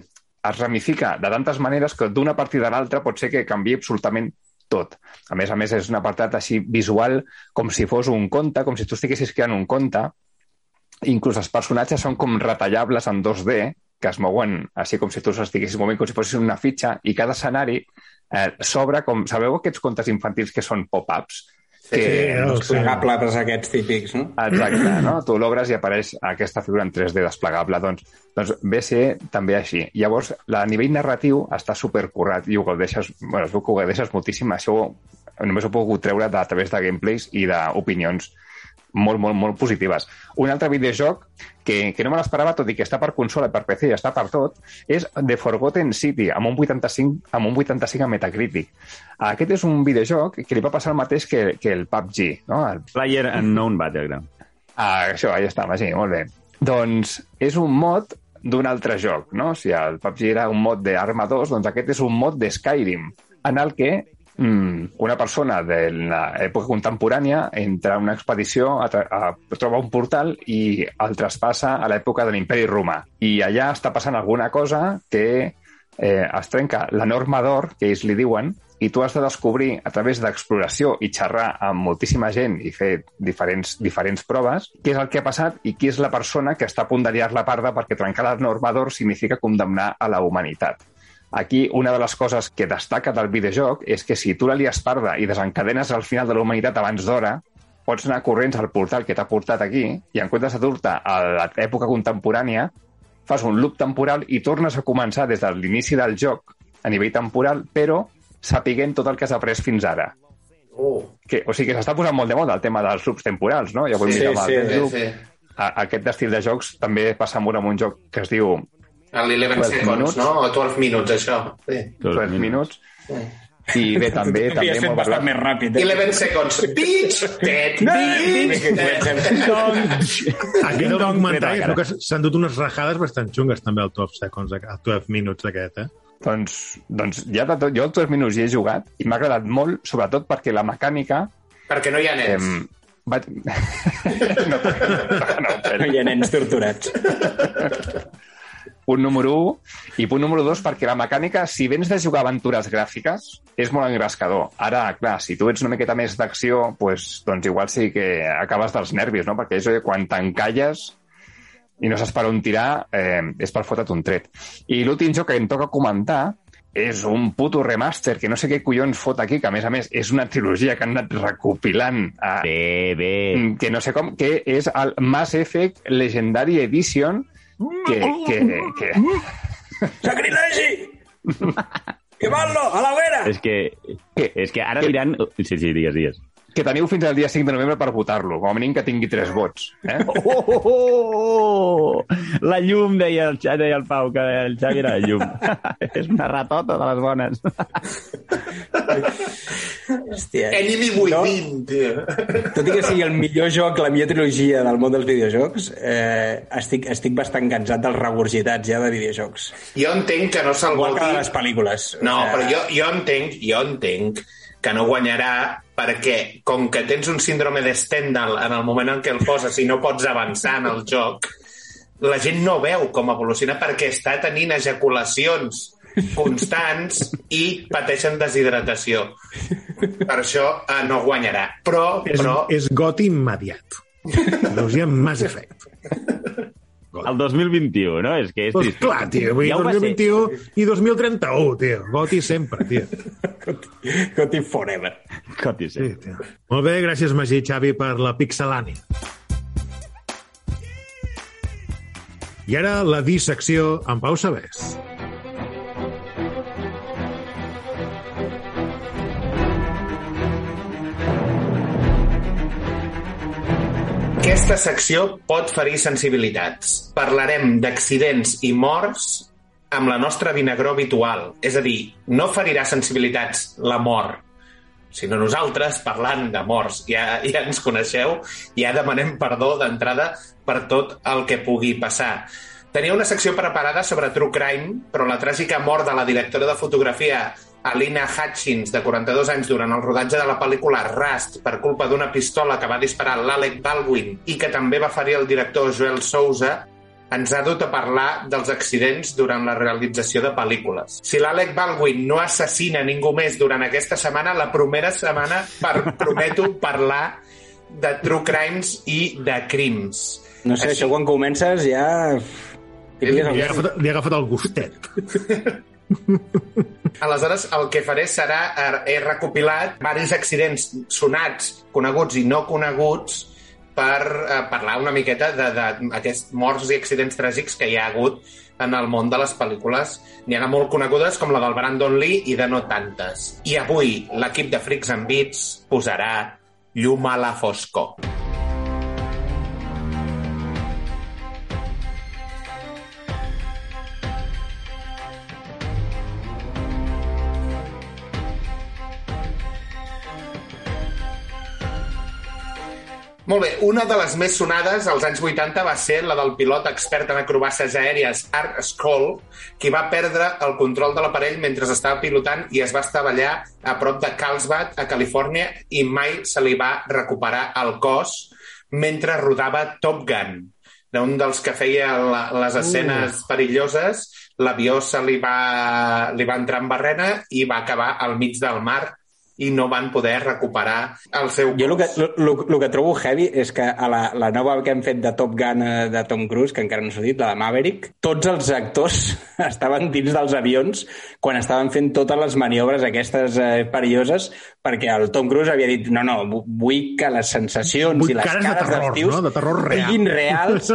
es ramifica de tantes maneres que d'una partida a l'altra pot ser que canvi absolutament tot. A més a més, és un apartat així visual com si fos un conte, com si tu estiguessis creant un conte. Inclús els personatges són com retallables en 2D, que es mouen així com si tu estiguessis movent com si fossis una fitxa, i cada escenari eh, s'obre com... Sabeu aquests contes infantils que són pop-ups? Sí, sí, Els sí. aquests típics, no? Exacte, no? *clears throat* Tu l'obres i apareix aquesta figura en 3D desplegable. Doncs, doncs ve ser també així. Llavors, la a nivell narratiu està supercurrat i ho gaudeixes, bueno, es veu que ho gaudeixes moltíssim. Això només ho he pogut treure de, a través de gameplays i d'opinions molt, molt, molt positives. Un altre videojoc que, que no me l'esperava, tot i que està per consola, per PC i està per tot, és The Forgotten City, amb un 85, amb un 85 a Metacritic. Aquest és un videojoc que li va passar el mateix que, que el PUBG, no? El Player Unknown Battleground. Ah, això, ahí està, sí, molt bé. Doncs és un mod d'un altre joc, no? Si el PUBG era un mod d'Arma 2, doncs aquest és un mod de Skyrim, en el que una persona de l'època contemporània entra a una expedició, a, a, troba un portal i el traspassa a l'època de l'imperi romà. I allà està passant alguna cosa que eh, es trenca la norma d'or, que ells li diuen, i tu has de descobrir a través d'exploració i xerrar amb moltíssima gent i fer diferents, diferents proves què és el que ha passat i qui és la persona que està a punt de liar la parda perquè trencar la norma d'or significa condemnar a la humanitat. Aquí, una de les coses que destaca del videojoc és que si tu la lies parda i desencadenes al final de la humanitat abans d'hora, pots anar corrents al portal que t'ha portat aquí i en comptes de dur-te a l'època contemporània, fas un loop temporal i tornes a començar des de l'inici del joc a nivell temporal, però sapiguent tot el que has après fins ara. Uh, Que, o sigui que s'està posant molt de moda el tema dels loops temporals, no? Ja ho sí, el sí, sí, Loop. sí. A- Aquest estil de jocs també passa molt amb un joc que es diu L'11 12 seconds, minuts. no? O 12 minuts, això. Sí. 12 minuts. I bé, també, Havia també set molt bastant més ràpid. Eh? 11 seconds. Bitch! Tet, bitch! Aquest documentari veu que s'han dut unes rajades bastant xungues també al 12 seconds, al 12 minuts aquest, eh? Doncs, doncs ja de tot, jo els 12 minuts hi he jugat i m'ha agradat molt, sobretot perquè la mecànica... Perquè no hi ha Eh, nens. va... *laughs* no, no, però... Hi ha nens torturats. *laughs* Punt número 1. I punt número 2, perquè la mecànica, si vens de jugar aventures gràfiques, és molt engrescador. Ara, clar, si tu ets una miqueta més d'acció, pues, doncs igual sí que acabes dels nervis, no? Perquè de quan t'encalles i no saps per on tirar, eh, és per fotre't un tret. I l'últim joc que em toca comentar és un puto remaster que no sé què collons fot aquí, que a més a més és una trilogia que han anat recopilant a, Bé, bé. Que no sé com, que és el Mass Effect Legendary Edition, que... que, que... Sacrilegi! Quemarlo, a la hoguera! És que, és que ara diran... Sí, sí, digues, digues. Que teniu fins al dia 5 de novembre per votar-lo. Com a mínim que tingui 3 vots. Eh? *laughs* Oh, oh, oh, oh! La llum, deia el, deia el Pau, que el Xavi era la llum. *laughs* és una ratota de les bones. Hòstia. Enemy Within, tio. Tot i que sigui el millor joc, la millor trilogia del món dels videojocs, eh, estic, estic bastant cansat dels regurgitats ja de videojocs. Jo entenc que no se'l Igual que de les pel·lícules. No, O sigui, però jo, jo entenc, jo entenc que no guanyarà perquè com que tens un síndrome de Stendhal en el moment en què el poses i no pots avançar en el joc, la gent no veu com evoluciona perquè està tenint ejaculacions constants i pateixen deshidratació. Per això eh, no guanyarà. Però, És, però és got immediat. Ha Mass Effect. El 2021, no? És que és Pues clar, tio, vull dir, Ja ho va ser. 2021 i 2031, tio. Goti sempre, tio. *laughs* Gothic Forever. Coti, sí. Sí, tio. Molt bé, gràcies, Magí Xavi, per la pixelània. I ara la dissecció amb Pau Sabés. Aquesta secció pot ferir sensibilitats. Parlarem d'accidents i morts amb la nostra vinagró habitual. És a dir, no ferirà sensibilitats la mort, sinó nosaltres parlant de morts. Ja, ja ens coneixeu, ja demanem perdó d'entrada per tot el que pugui passar. Tenia una secció preparada sobre True Crime, però la tràgica mort de la directora de fotografia Alina Hutchins, de 42 anys, durant el rodatge de la pel·lícula Rust per culpa d'una pistola que va disparar l'Alec Baldwin i que també va ferir el director Joel Souza, ens ha dut a parlar dels accidents durant la realització de pel·lícules. Si l'Alec Baldwin no assassina ningú més durant aquesta setmana, la primera setmana per, prometo parlar de true crimes i de crims. No sé, això quan comences ja... Li ha agafat, li ha agafat el gustet. *laughs* *laughs* Aleshores, el que faré serà... eh, He recopilat diversos accidents sonats, coneguts i no coneguts, per eh, parlar una miqueta d'aquests morts i accidents tràgics que hi ha hagut en el món de les pel·lícules. N'hi ha molt conegudes, com la del Brandon Lee, i de no tantes. I avui, l'equip de Freaks and Beats posarà llum a la foscor. Molt bé, una de les més sonades als anys 80 va ser la del pilot expert en acrobàcies aèries Art Skoll, qui va perdre el control de l'aparell mentre estava pilotant i es va estavellar a prop de Carlsbad, a Califòrnia, i mai se li va recuperar el cos mentre rodava Top Gun. Era un dels que feia la, les escenes perilloses, l'avió se li va, li va entrar en barrena i va acabar al mig del mar i no van poder recuperar el seu Jo el que, cos. lo, lo que trobo heavy és que a la, la nova que hem fet de Top Gun eh, de Tom Cruise, que encara no s'ha dit, la de Maverick, tots els actors *laughs* estaven dins dels avions quan estaven fent totes les maniobres aquestes eh, perilloses perquè el Tom Cruise havia dit no, no, vu- vull que les sensacions Vull i les cares de cares terror, dels tios no? De terror real. siguin reals,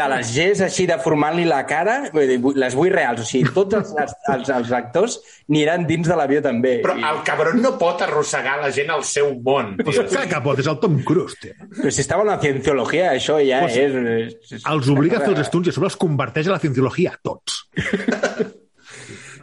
de les gest així deformant-li la cara, vull dir, les vull reals. O sigui, tots els, els, els, els actors aniran dins de l'avió també. Però I- el cabron no pot arrossegar la gent al seu món. Pues clar que pot, és el Tom Cruise, tio. Però si estava en la cienciologia, això ja Pues, és, és... és... Els obliga a fer els estudis i a sobre els converteix a la cienciologia a tots. *laughs*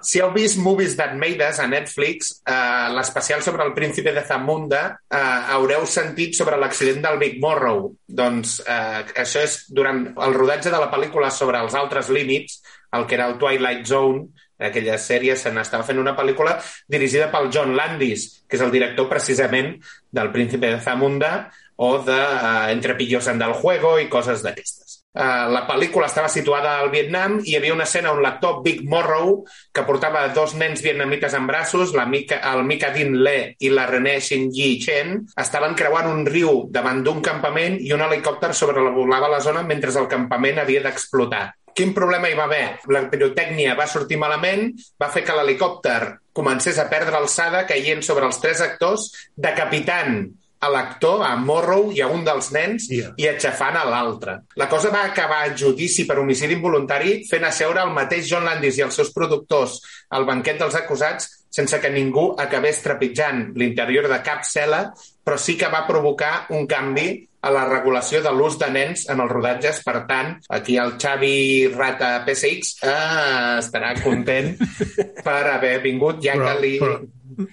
Si heu vist Movies That Made Us a Netflix, eh, l'especial sobre el príncipe de Zamunda, eh, haureu sentit sobre l'accident del Big Morrow. Doncs eh, això és durant el rodatge de la pel·lícula sobre els altres límits, el que era el Twilight Zone, aquella sèrie se n'estava fent una pel·lícula dirigida pel John Landis, que és el director precisament del Príncipe de Zamunda o de uh, Entre pillos anda juego i coses d'aquestes. Uh, la pel·lícula estava situada al Vietnam i hi havia una escena on l'actor Big Morrow, que portava dos nens vietnamites en braços, la Mika, el Mika Din Le i la René Xin Yi Chen, estaven creuant un riu davant d'un campament i un helicòpter sobrevolava la zona mentre el campament havia d'explotar. Quin problema hi va haver? La pirotècnia va sortir malament, va fer que l'helicòpter comencés a perdre alçada, caient sobre els tres actors, decapitant a l'actor, a Morrow i a un dels nens, Yeah. i aixafant a l'altre. La cosa va acabar a judici per homicidi involuntari fent asseure el mateix John Landis i els seus productors al banquet dels acusats sense que ningú acabés trepitjant l'interior de cap cel·la, però sí que va provocar un canvi a la regulació de l'ús de nens en els rodatges. Per tant, aquí el Xavi Rata PSX eh, estarà content *laughs* per haver vingut, ja però, que li... però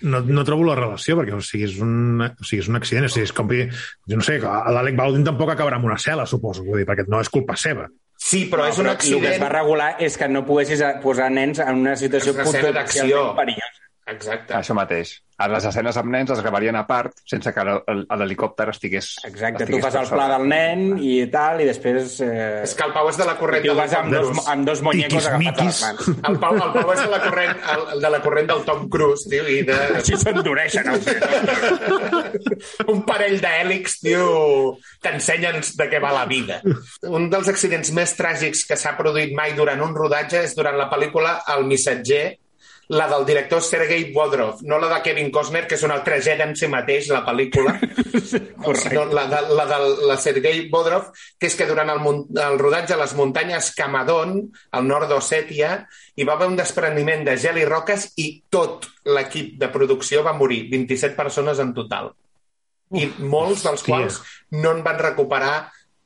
no, no trobo la relació, perquè o sigui, és, un, o sigui, és un accident. O sigui, és com, jo no sé, l'Alec Baldwin tampoc acabarà amb una cel·la, suposo, vull dir, perquè no és culpa seva. Sí, però és un El que es accident... va regular és que no poguessis a- posar nens en una situació potencialment perillosa. Exacte. Això mateix. A les escenes amb nens es gravarien a part sense que el- l'helicòpter estigués... Exacte, tu estigués fas per el pla del nen i tal, i després... Eh, És que el Pau és de la corrent tu vas amb dos, amb dos muñecos agafats a les mans. El Pau, el Pau és de la corrent, el, de la corrent del Tom Cruise, tio, i de... Així s'endureixen. els nens. un parell d'hèlix, tio, t'ensenyen de què va la vida. Un dels accidents més tràgics que s'ha produït mai durant un rodatge és durant la pel·lícula El missatger, la del director Sergei Bodrov, no la de Kevin Costner, que és una tragèdia en si mateix, la pel·lícula, *laughs* sinó la de, la de la Sergei Bodrov, que és que durant el, el rodatge a les muntanyes Camadon, al nord d'Ossètia, hi va haver un despreniment de gel i roques i tot l'equip de producció va morir, 27 persones en total. I molts dels hòstia. quals no en van recuperar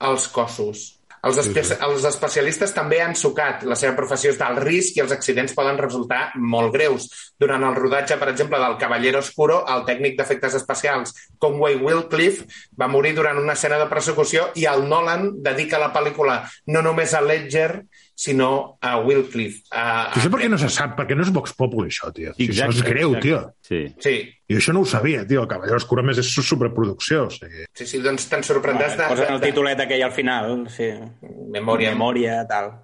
els cossos. Els, espe els especialistes també han sucat. La seva professió és d'alt risc i els accidents poden resultar molt greus. Durant el rodatge, per exemple, del Cavallero Oscuro, el tècnic d'efectes especials Conway Wilcliffe va morir durant una escena de persecució i el Nolan dedica la pel·lícula no només a Ledger, sinó a Wilcliffe. A, Això per què no se sap? Perquè no és Vox Populi, això, tio. Si això és greu, exacte. tio. Sí. Sí, Jo això no ho sabia, tio. El Cavallero Oscuro, a més, és superproducció. O sigui. sí, sí, doncs te'n sorprendràs de... Posen el titulet aquell al final, sí. Memòria. Memòria, tal.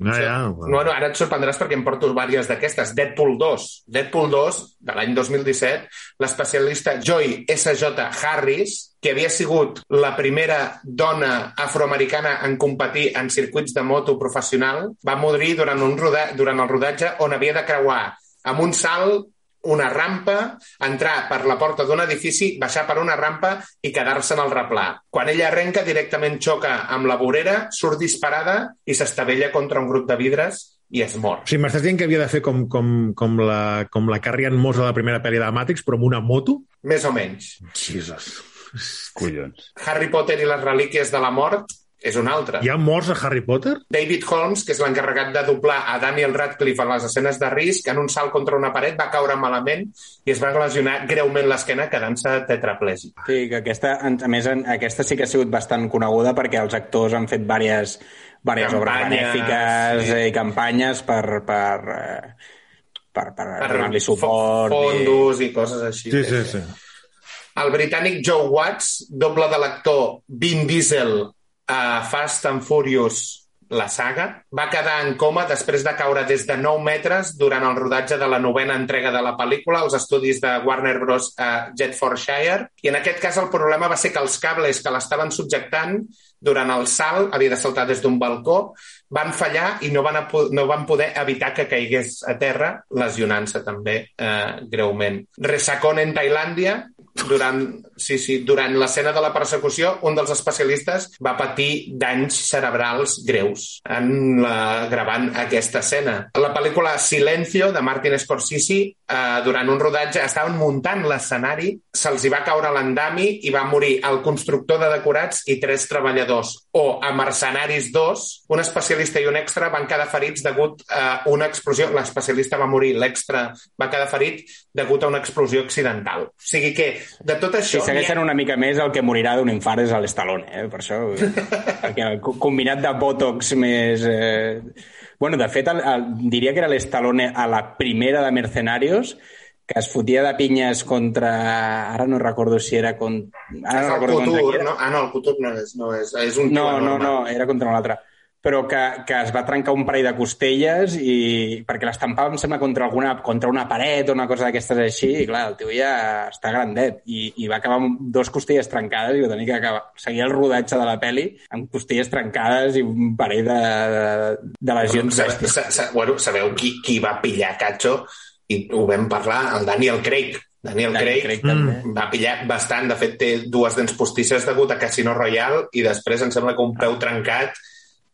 No, ja, No, no, ara et sorprendràs perquè em porto diverses d'aquestes. Deadpool 2. Deadpool 2, de l'any 2017, l'especialista Joy S.J. Harris, que havia sigut la primera dona afroamericana en competir en circuits de moto professional, va morir durant, un roda durant el rodatge on havia de creuar amb un salt una rampa, entrar per la porta d'un edifici, baixar per una rampa i quedar-se en el replà. Quan ella arrenca, directament xoca amb la vorera, surt disparada i s'estavella contra un grup de vidres i es mor. O sigui, m'estàs dient que havia de fer com, com, com, la, com la Carrie Ann Moss a la primera pel·li de Matrix, però amb una moto? Més o menys. Jesus. *laughs* Collons. Harry Potter i les relíquies de la mort és un altre. Hi ha morts a Harry Potter? David Holmes, que és l'encarregat de doblar a Daniel Radcliffe en les escenes de risc, en un salt contra una paret va caure malament i es va lesionar greument l'esquena quedant-se tetraplègic. Sí, que aquesta, a més, aquesta sí que ha sigut bastant coneguda perquè els actors han fet diverses, diverses obres benèfiques sí. i campanyes per, per, eh, per, per, per donar-li suport. fo- fondos i coses així. Sí, sí, sí. El britànic Joe Watts, doble de l'actor Vin Diesel a Fast and Furious la saga, va quedar en coma després de caure des de 9 metres durant el rodatge de la novena entrega de la pel·lícula als estudis de Warner Bros. a Jetfordshire. I en aquest cas el problema va ser que els cables que l'estaven subjectant durant el salt, havia de saltar des d'un balcó, van fallar i no van, no van poder evitar que caigués a terra, lesionant-se també eh, greument. Resacón en Tailàndia, durant, sí, sí, durant l'escena de la persecució, un dels especialistes va patir danys cerebrals greus en la, gravant aquesta escena. La pel·lícula Silencio, de Martin Scorsese, eh, durant un rodatge estaven muntant l'escenari, se'ls hi va caure l'endami i va morir el constructor de decorats i tres treballadors. O a Mercenaris 2, un especialista i un extra van quedar ferits degut a una explosió. L'especialista va morir, l'extra va quedar ferit degut a una explosió accidental. O sigui que, de tot això... segueix n'hi ha- sent una mica més, el que morirà d'un infart és a l'Estalone, eh? per això. *laughs* perquè el co- combinat de Botox més... Eh... Bueno, de fet, el, el, diria que era l'Estalone a la primera de Mercenarios, que es fotia de pinyes contra... Ara no recordo si era... Con... Ara és no recordo contra qui Couture, era. no? Ah, no, el Couture no és, no és, és un No, no, no, era contra un altre. Però que, que es va trencar un parell de costelles i perquè l'estampava, em sembla, contra, alguna, contra una paret o una cosa d'aquestes així, i clar, el tio ja està grandet. I, i va acabar amb dos costelles trencades i va tenir que acabar, seguir el rodatge de la peli amb costelles trencades i un parell de, de, de lesions Sabeu, bèsties. sa, sa, bueno, sabeu qui, qui va pillar Cacho? I ho vam parlar, el Daniel Craig. Daniel, Daniel Craig, Craig també. va pillar bastant. De fet, té dues dents postisses degut a Casino Royale i després em sembla que un peu trencat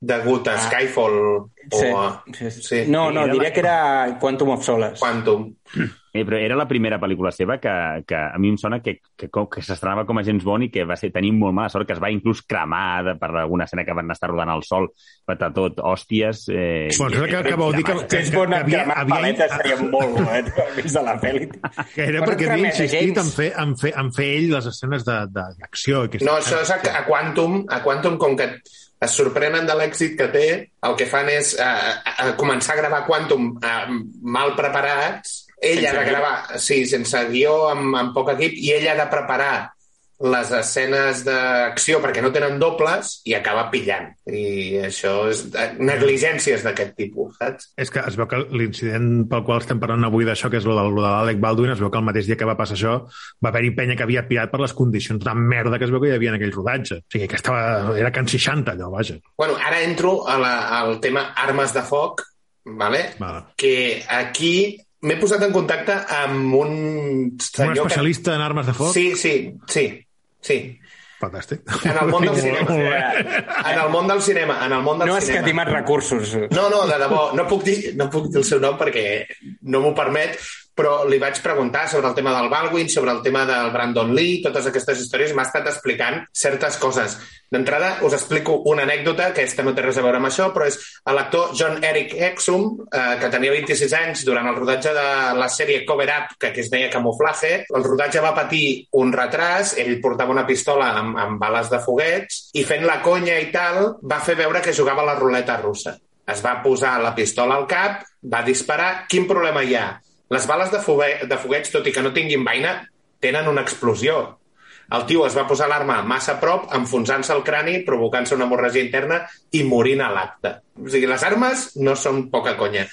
degut a Ah. Skyfall o Sí, a... sí, sí. No, no, diria la- que era Quantum of Solace. Quantum. Eh, però era la primera pel·lícula seva que, que a mi em sona que, que, que, que s'estrenava com a James Bond i que va ser tenir molt mala sort, que es va inclús cremar de, per alguna escena que van estar rodant al sol, patar tot, hòsties... Eh, Bueno, que, que vau dir que, que, James que, Bond havia, cremant havia, paletes seria molt bo, eh? *laughs* Vist a la pel·li. que era perquè havia insistit en fer, en, fer, en fer ell les escenes de- de- d'acció. No, això és a, a Quantum, a Quantum, com que es sorprenen de l'èxit que té, el que fan és eh, a, a començar a gravar Quantum eh, mal preparats, ell Sense ha de guió. gravar, sí, sense guió, amb, amb poc equip, i ell ha de preparar les escenes d'acció perquè no tenen dobles i acaba pillant. I això és eh, negligències d'aquest tipus, saps? És que es veu que l'incident pel qual estem parlant avui d'això, que és lo de, de l'Alec Baldwin, es veu que el mateix dia que va passar això va haver-hi penya que havia pillat per les condicions de merda que es veu que hi havia en aquell rodatge. O sigui, que estava, era Can 60, allò, vaja. Bueno, ara entro a la, al tema armes de foc, vale? Vale. que aquí m'he posat en contacte amb un Un senyor que... especialista en armes de foc? Sí, sí, sí, sí. Fantàstic. En el món del cinema. bé. En el món del cinema. En el món del No has cinema. escatimat recursos. No, no, de debò, no puc, dir, no puc dir el seu nom perquè no m'ho permet, però li vaig preguntar sobre el tema del Baldwin, sobre el tema del Brandon Lee, totes aquestes històries, m'ha estat explicant certes coses. D'entrada, us explico una anècdota, que aquesta no té res a veure amb això, però és l'actor John Eric Exum, eh, que tenia 26 anys durant el rodatge de la sèrie Cover Up, que aquí es deia Camuflaje. El rodatge va patir un retras, ell portava una pistola amb, amb bales de foguets, i fent la conya i tal, va fer veure que jugava a la ruleta russa. Es va posar la pistola al cap, va disparar. Quin problema hi ha? Les bales de, fogue de foguets, tot i que no tinguin vaina, tenen una explosió. El tio es va posar l'arma massa a prop, enfonsant-se el crani, provocant-se una hemorràgia interna i morint a l'acte. O sigui, les armes no són poca conya.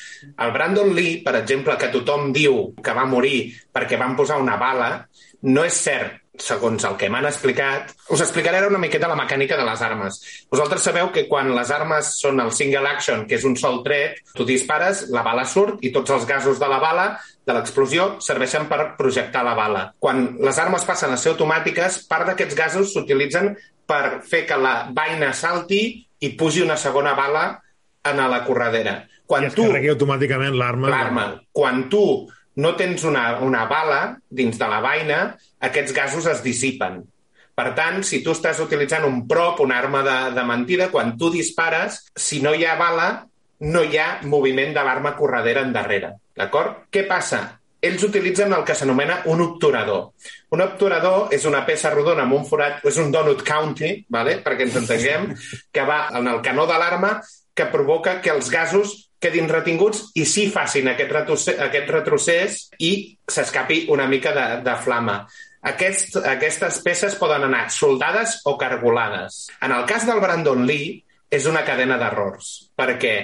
El Brandon Lee, per exemple, que tothom diu que va morir perquè van posar una bala, no és cert segons el que m'han explicat, us explicaré ara una miqueta la mecànica de les armes. Vosaltres sabeu que quan les armes són el single action, que és un sol tret, tu dispares, la bala surt i tots els gasos de la bala de l'explosió serveixen per projectar la bala. Quan les armes passen a ser automàtiques, part d'aquests gasos s'utilitzen per fer que la vaina salti i pugi una segona bala en la corredera. Quan I es tu carregui automàticament l'arma. l'arma. Quan tu no tens una, una bala dins de la vaina, aquests gasos es dissipen. Per tant, si tu estàs utilitzant un prop, una arma de, de mentida, quan tu dispares, si no hi ha bala, no hi ha moviment de l'arma corredera endarrere. D'acord? Què passa? Ells utilitzen el que s'anomena un obturador. Un obturador és una peça rodona amb un forat, és un donut county, vale? perquè ens entenguem, que va en el canó de l'arma que provoca que els gasos quedin retinguts i sí facin aquest retrocés, aquest retrocés i s'escapi una mica de, de flama. Aquest, aquestes peces poden anar soldades o cargolades. En el cas del Brandon Lee, és una cadena d'errors, perquè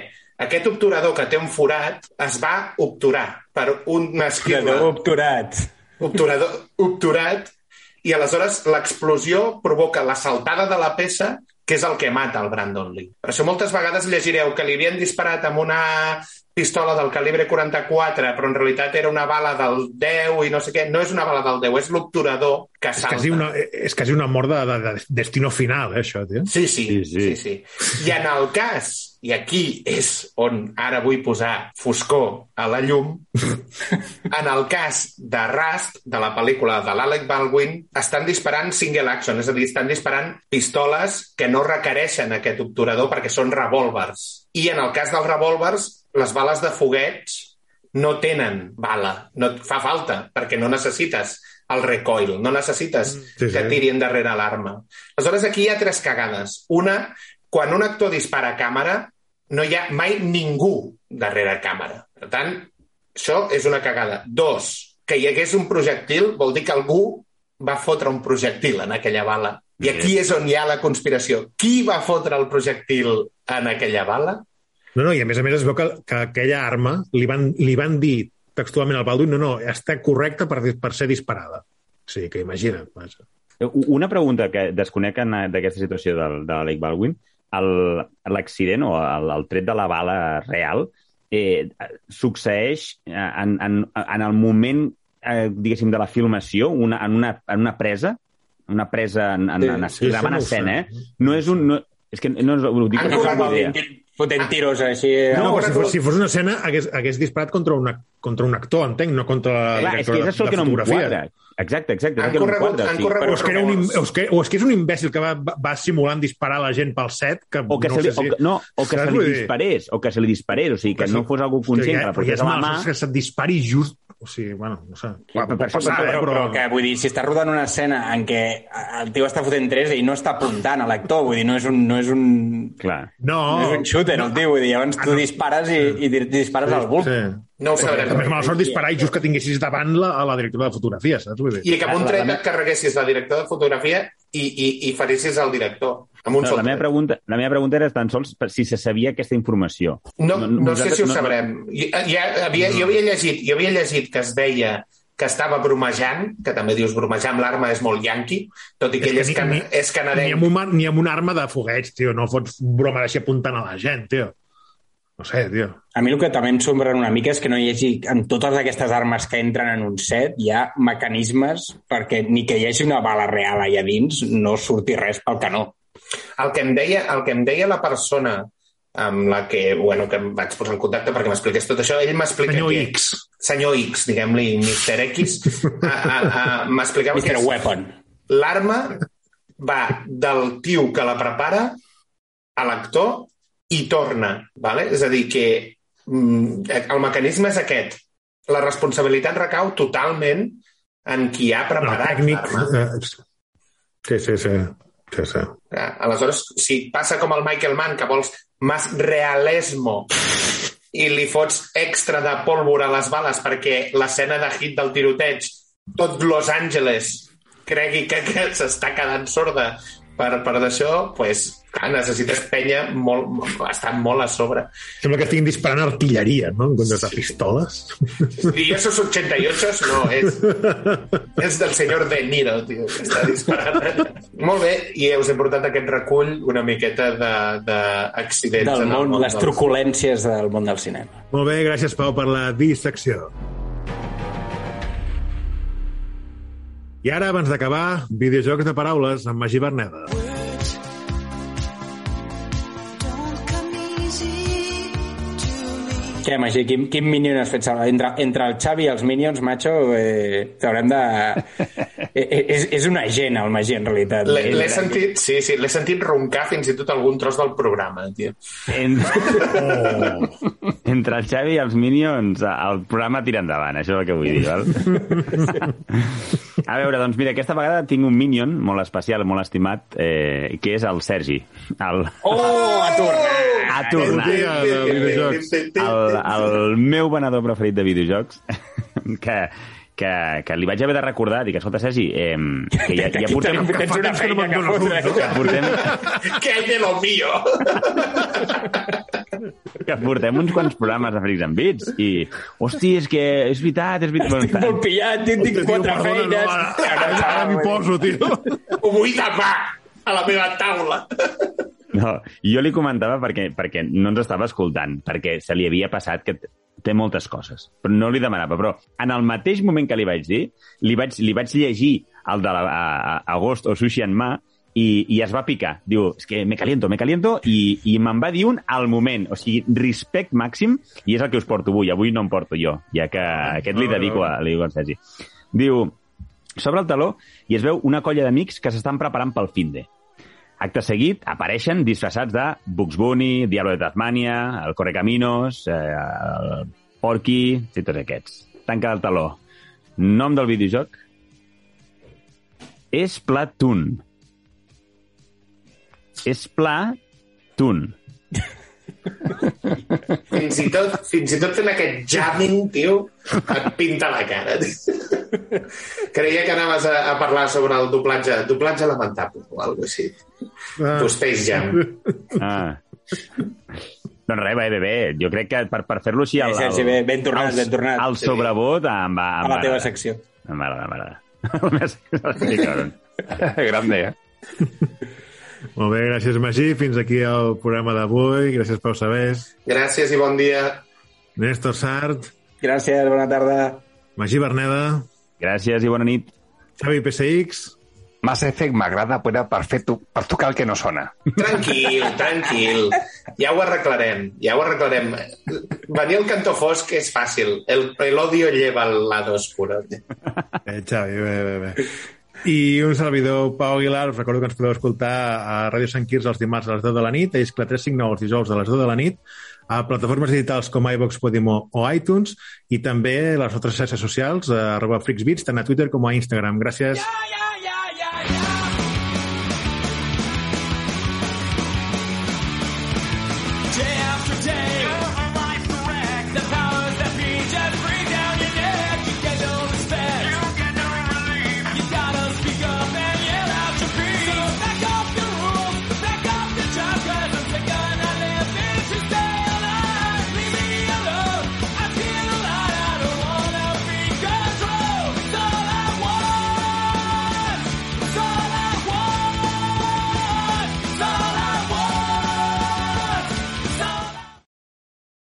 aquest obturador que té un forat es va obturar per una esquirla Obturat. obturador, obturat i aleshores l'explosió provoca la saltada de la peça que és el que mata el Brandon Lee. Per això moltes vegades llegireu que li havien disparat amb una pistola del calibre 44, però en realitat era una bala del 10 i no sé què. No és una bala del 10, és l'obturador que És salta. quasi una, és quasi una mort de, de, de destino final, eh, això, tio. Sí, sí, Sí, sí, sí. sí, sí. I en el cas, i aquí és on ara vull posar foscor a la llum, *laughs* en el cas de Rust, de la pel·lícula de l'Alec Baldwin, estan disparant single action, és a dir, estan disparant pistoles que no requereixen aquest obturador perquè són revòlvers. I en el cas dels revòlvers, les bales de foguets no tenen bala, no et fa falta, perquè no necessites el recoil, no necessites sí, que sí. tiri endarrere l'arma. Aleshores, aquí hi ha tres cagades. Una, quan un actor dispara a càmera, no hi ha mai ningú darrere càmera. Per tant, això és una cagada. Dos, que hi hagués un projectil vol dir que algú va fotre un projectil en aquella bala. I aquí és on hi ha la conspiració. Qui va fotre el projectil en aquella bala? No, no, i a més a més es veu que, que aquella arma li van, li van dir textualment al Baldwin no, no, està correcta per, per ser disparada. O sigui, que imagina't. Vaja. Una pregunta que desconec en- d'aquesta situació del, de l'Alec Baldwin. L'accident o el, el tret de la bala real eh, succeeix en, en, en el moment, eh, diguéssim, de la filmació, una, en, una, en una presa, una presa en, en, Sí, en, en, sí, això gravant no escena, eh? No és un... No, és que no, ho dic Han perquè no rodat fotent tiros així... No, No, però si fos, si fos una escena, hagués, hagués disparat contra, una, contra un actor, entenc, no contra la Clar, és directora que és això que no em fotografia. quadra. Exacte, exacte. Han que corregut- quadra. han sí. corregut- O és, que era un, o, és que, o és que és un imbècil que va, va, simulant disparar la gent pel set, que O que, no se li, sé si... o que, no, o que se li disparés, o que se li disparés, o sigui, que no fos algú conscient, que la però ja portés és a la mal, mà... que se't dispari just... O sigui, bueno, no sé. Sí, però per això- passar, però, eh, però, que, vull dir, si està rodant una escena en què el tio està fotent tres i no està apuntant a l'actor, vull dir, no és un, no és un, Clar. No, no és un shooter, el tio, vull dir, llavors tu dispares i, i di- dispares al bulb. Sí. No ho sabrem. També és mala sort disparar i just que tinguessis davant la, a la directora de fotografia, saps? Vull dir. I que amb un La- tret et carreguessis la directora de fotografia i, i, i ferissis el director. Amb un No, sol la, meva pregunta, la meva pregunta era tan sols per si se sabia aquesta informació. No, no, no sé si ho no- sabrem. I- Ja, havia, jo, havia llegit, jo havia llegit que es deia que estava bromejant, que també dius bromejar amb l'arma és molt yanqui, tot i que ell és, ni- can, ni- és Ni canadenc. amb, una, ni amb una arma de fogueig, tio. No fots broma d'així apuntant a la gent, tio. No sé, tio. A mi el que també em sombra una mica és que no hi hagi, en totes aquestes armes que entren en un set, hi ha mecanismes perquè ni que hi hagi una bala real allà dins no surti res pel canó. El que em deia, el que em deia la persona amb la que, bueno, que em vaig posar en contacte perquè m'expliqués tot això, ell m'explica Senyor que... X. Senyor X, diguem-li, Mr. X, *laughs* m'explicava que Mr. és- Weapon. l'arma va del tio que la prepara a l'actor i torna, vale? és a dir, que mm, el mecanisme és aquest. La responsabilitat recau totalment en qui ha preparat l'arma. Eh, sí, sí, sí. Sí, sí. Eh, Aleshores, si passa com el Michael Mann, que vols más realismo i li fots extra de pólvora a les bales perquè l'escena de hit del tiroteig tot Los Angeles cregui que, que s'està quedant sorda per, per d'això, pues, clar, necessites penya molt, molt, bastant molt a sobre. Sembla que estiguin disparant artilleria, no? En comptes de pistoles. I esos 88 no, és, és del senyor De Niro, tio, que està disparant. Molt bé, i us he portat aquest recull una miqueta de- d'accidents. Del en el món, món les del- truculències del món del cinema. Molt bé, gràcies, Pau, per la dissecció. I ara, abans d'acabar, videojocs de paraules amb Magí Berneda. Què, Magí, quin, quin minion has fet? servir? Entre, entre el Xavi i els minions, macho, eh, t'haurem de... *laughs* eh, és, és un agent, el Magí, en realitat. L'he l'he sentit, sí, sí, l'he sentit roncar fins i tot algun tros del programa, tio. Entre... *laughs* Oh. Entre el Xavi i els Minions, el programa tira endavant, això és el que vull dir, val? *laughs* A veure, doncs mira, aquesta vegada tinc un Minion molt especial, molt estimat, eh, que és el Sergi. El, Oh, ha tornat! ha tornat. videojocs. El, el meu venedor preferit de videojocs, *laughs* que, que, que li vaig haver de recordar, dic, escolta, Sergi, eh, que ja, ja portem... tenim- tens una que feina que fotre. Que portem, Què hay de lo mío? *laughs* que portem uns quants programes de Freaks and Beats i, hosti, és que és veritat, és veritat. Estic molt pillat, tinc, tinc quatre feines. no, ara, ara, ara m'hi poso, tio. Ho vull demà a la meva taula. No, jo li comentava perquè, perquè no ens estava escoltant, perquè se li havia passat que té moltes coses, però no li demanava. Però en el mateix moment que li vaig dir, li vaig, li vaig llegir el de la, a, a, Agost o Sushi en mà i, i es va picar. Diu, és que me caliento, me caliento, i, i me'n va dir un al moment. O sigui, respect màxim, i és el que us porto avui. Avui no em porto jo, ja que aquest li dedico a, li a Sergi. Diu, s'obre el taló i es veu una colla d'amics que s'estan preparant pel finde. Acte seguit, apareixen disfressats de Bugs Bunny, Diablo de Tasmania, el Correcaminos, eh, el Porky, i tots aquests. Tanca el taló. Nom del videojoc? És Platoon. És Platoon. Fins i tot, fins i tot fent aquest jamming, tio, et pinta la cara. Creia que anaves a, a parlar sobre el doblatge, doblatge lamentable o alguna així. Ah. Tu Space Jam. Ah. Doncs res, bé, bé, bé. Jo crec que per, per fer-lo així... Sí, sí, bé, ben tornat, el, ben tornat. El Sí. sobrevot em va... A em la va teva agradar. secció. M'agrada, m'agrada. La *laughs* meva secció, *laughs* sí, cabron. Grande, eh? *laughs* Molt bé, gràcies, Magí. Fins aquí el programa d'avui. Gràcies, Pau Sabés. Gràcies i bon dia. Néstor Sart. Gràcies, bona tarda. Magí Berneda. Gràcies i bona nit. Xavi PSX. Mass Effect m'agrada però per, fer tu, per tocar el que no sona. Tranquil, tranquil. Ja ho arreglarem, ja ho arreglarem. Venir al cantó fosc és fàcil. El, el odio lleva al lado oscuro. Eh, Xavi, bé, bé, bé. I un servidor, Pau Aguilar, us recordo que ens podeu escoltar a Ràdio Sant Quirze els dimarts a les 10 de la nit, a Iscla 359 els dijous a les 10 de la nit, a plataformes digitals com iVox, Podimo o iTunes, i també les altres xarxes socials, a arroba FreaksBeats, tant a Twitter com a Instagram. Gràcies. Day after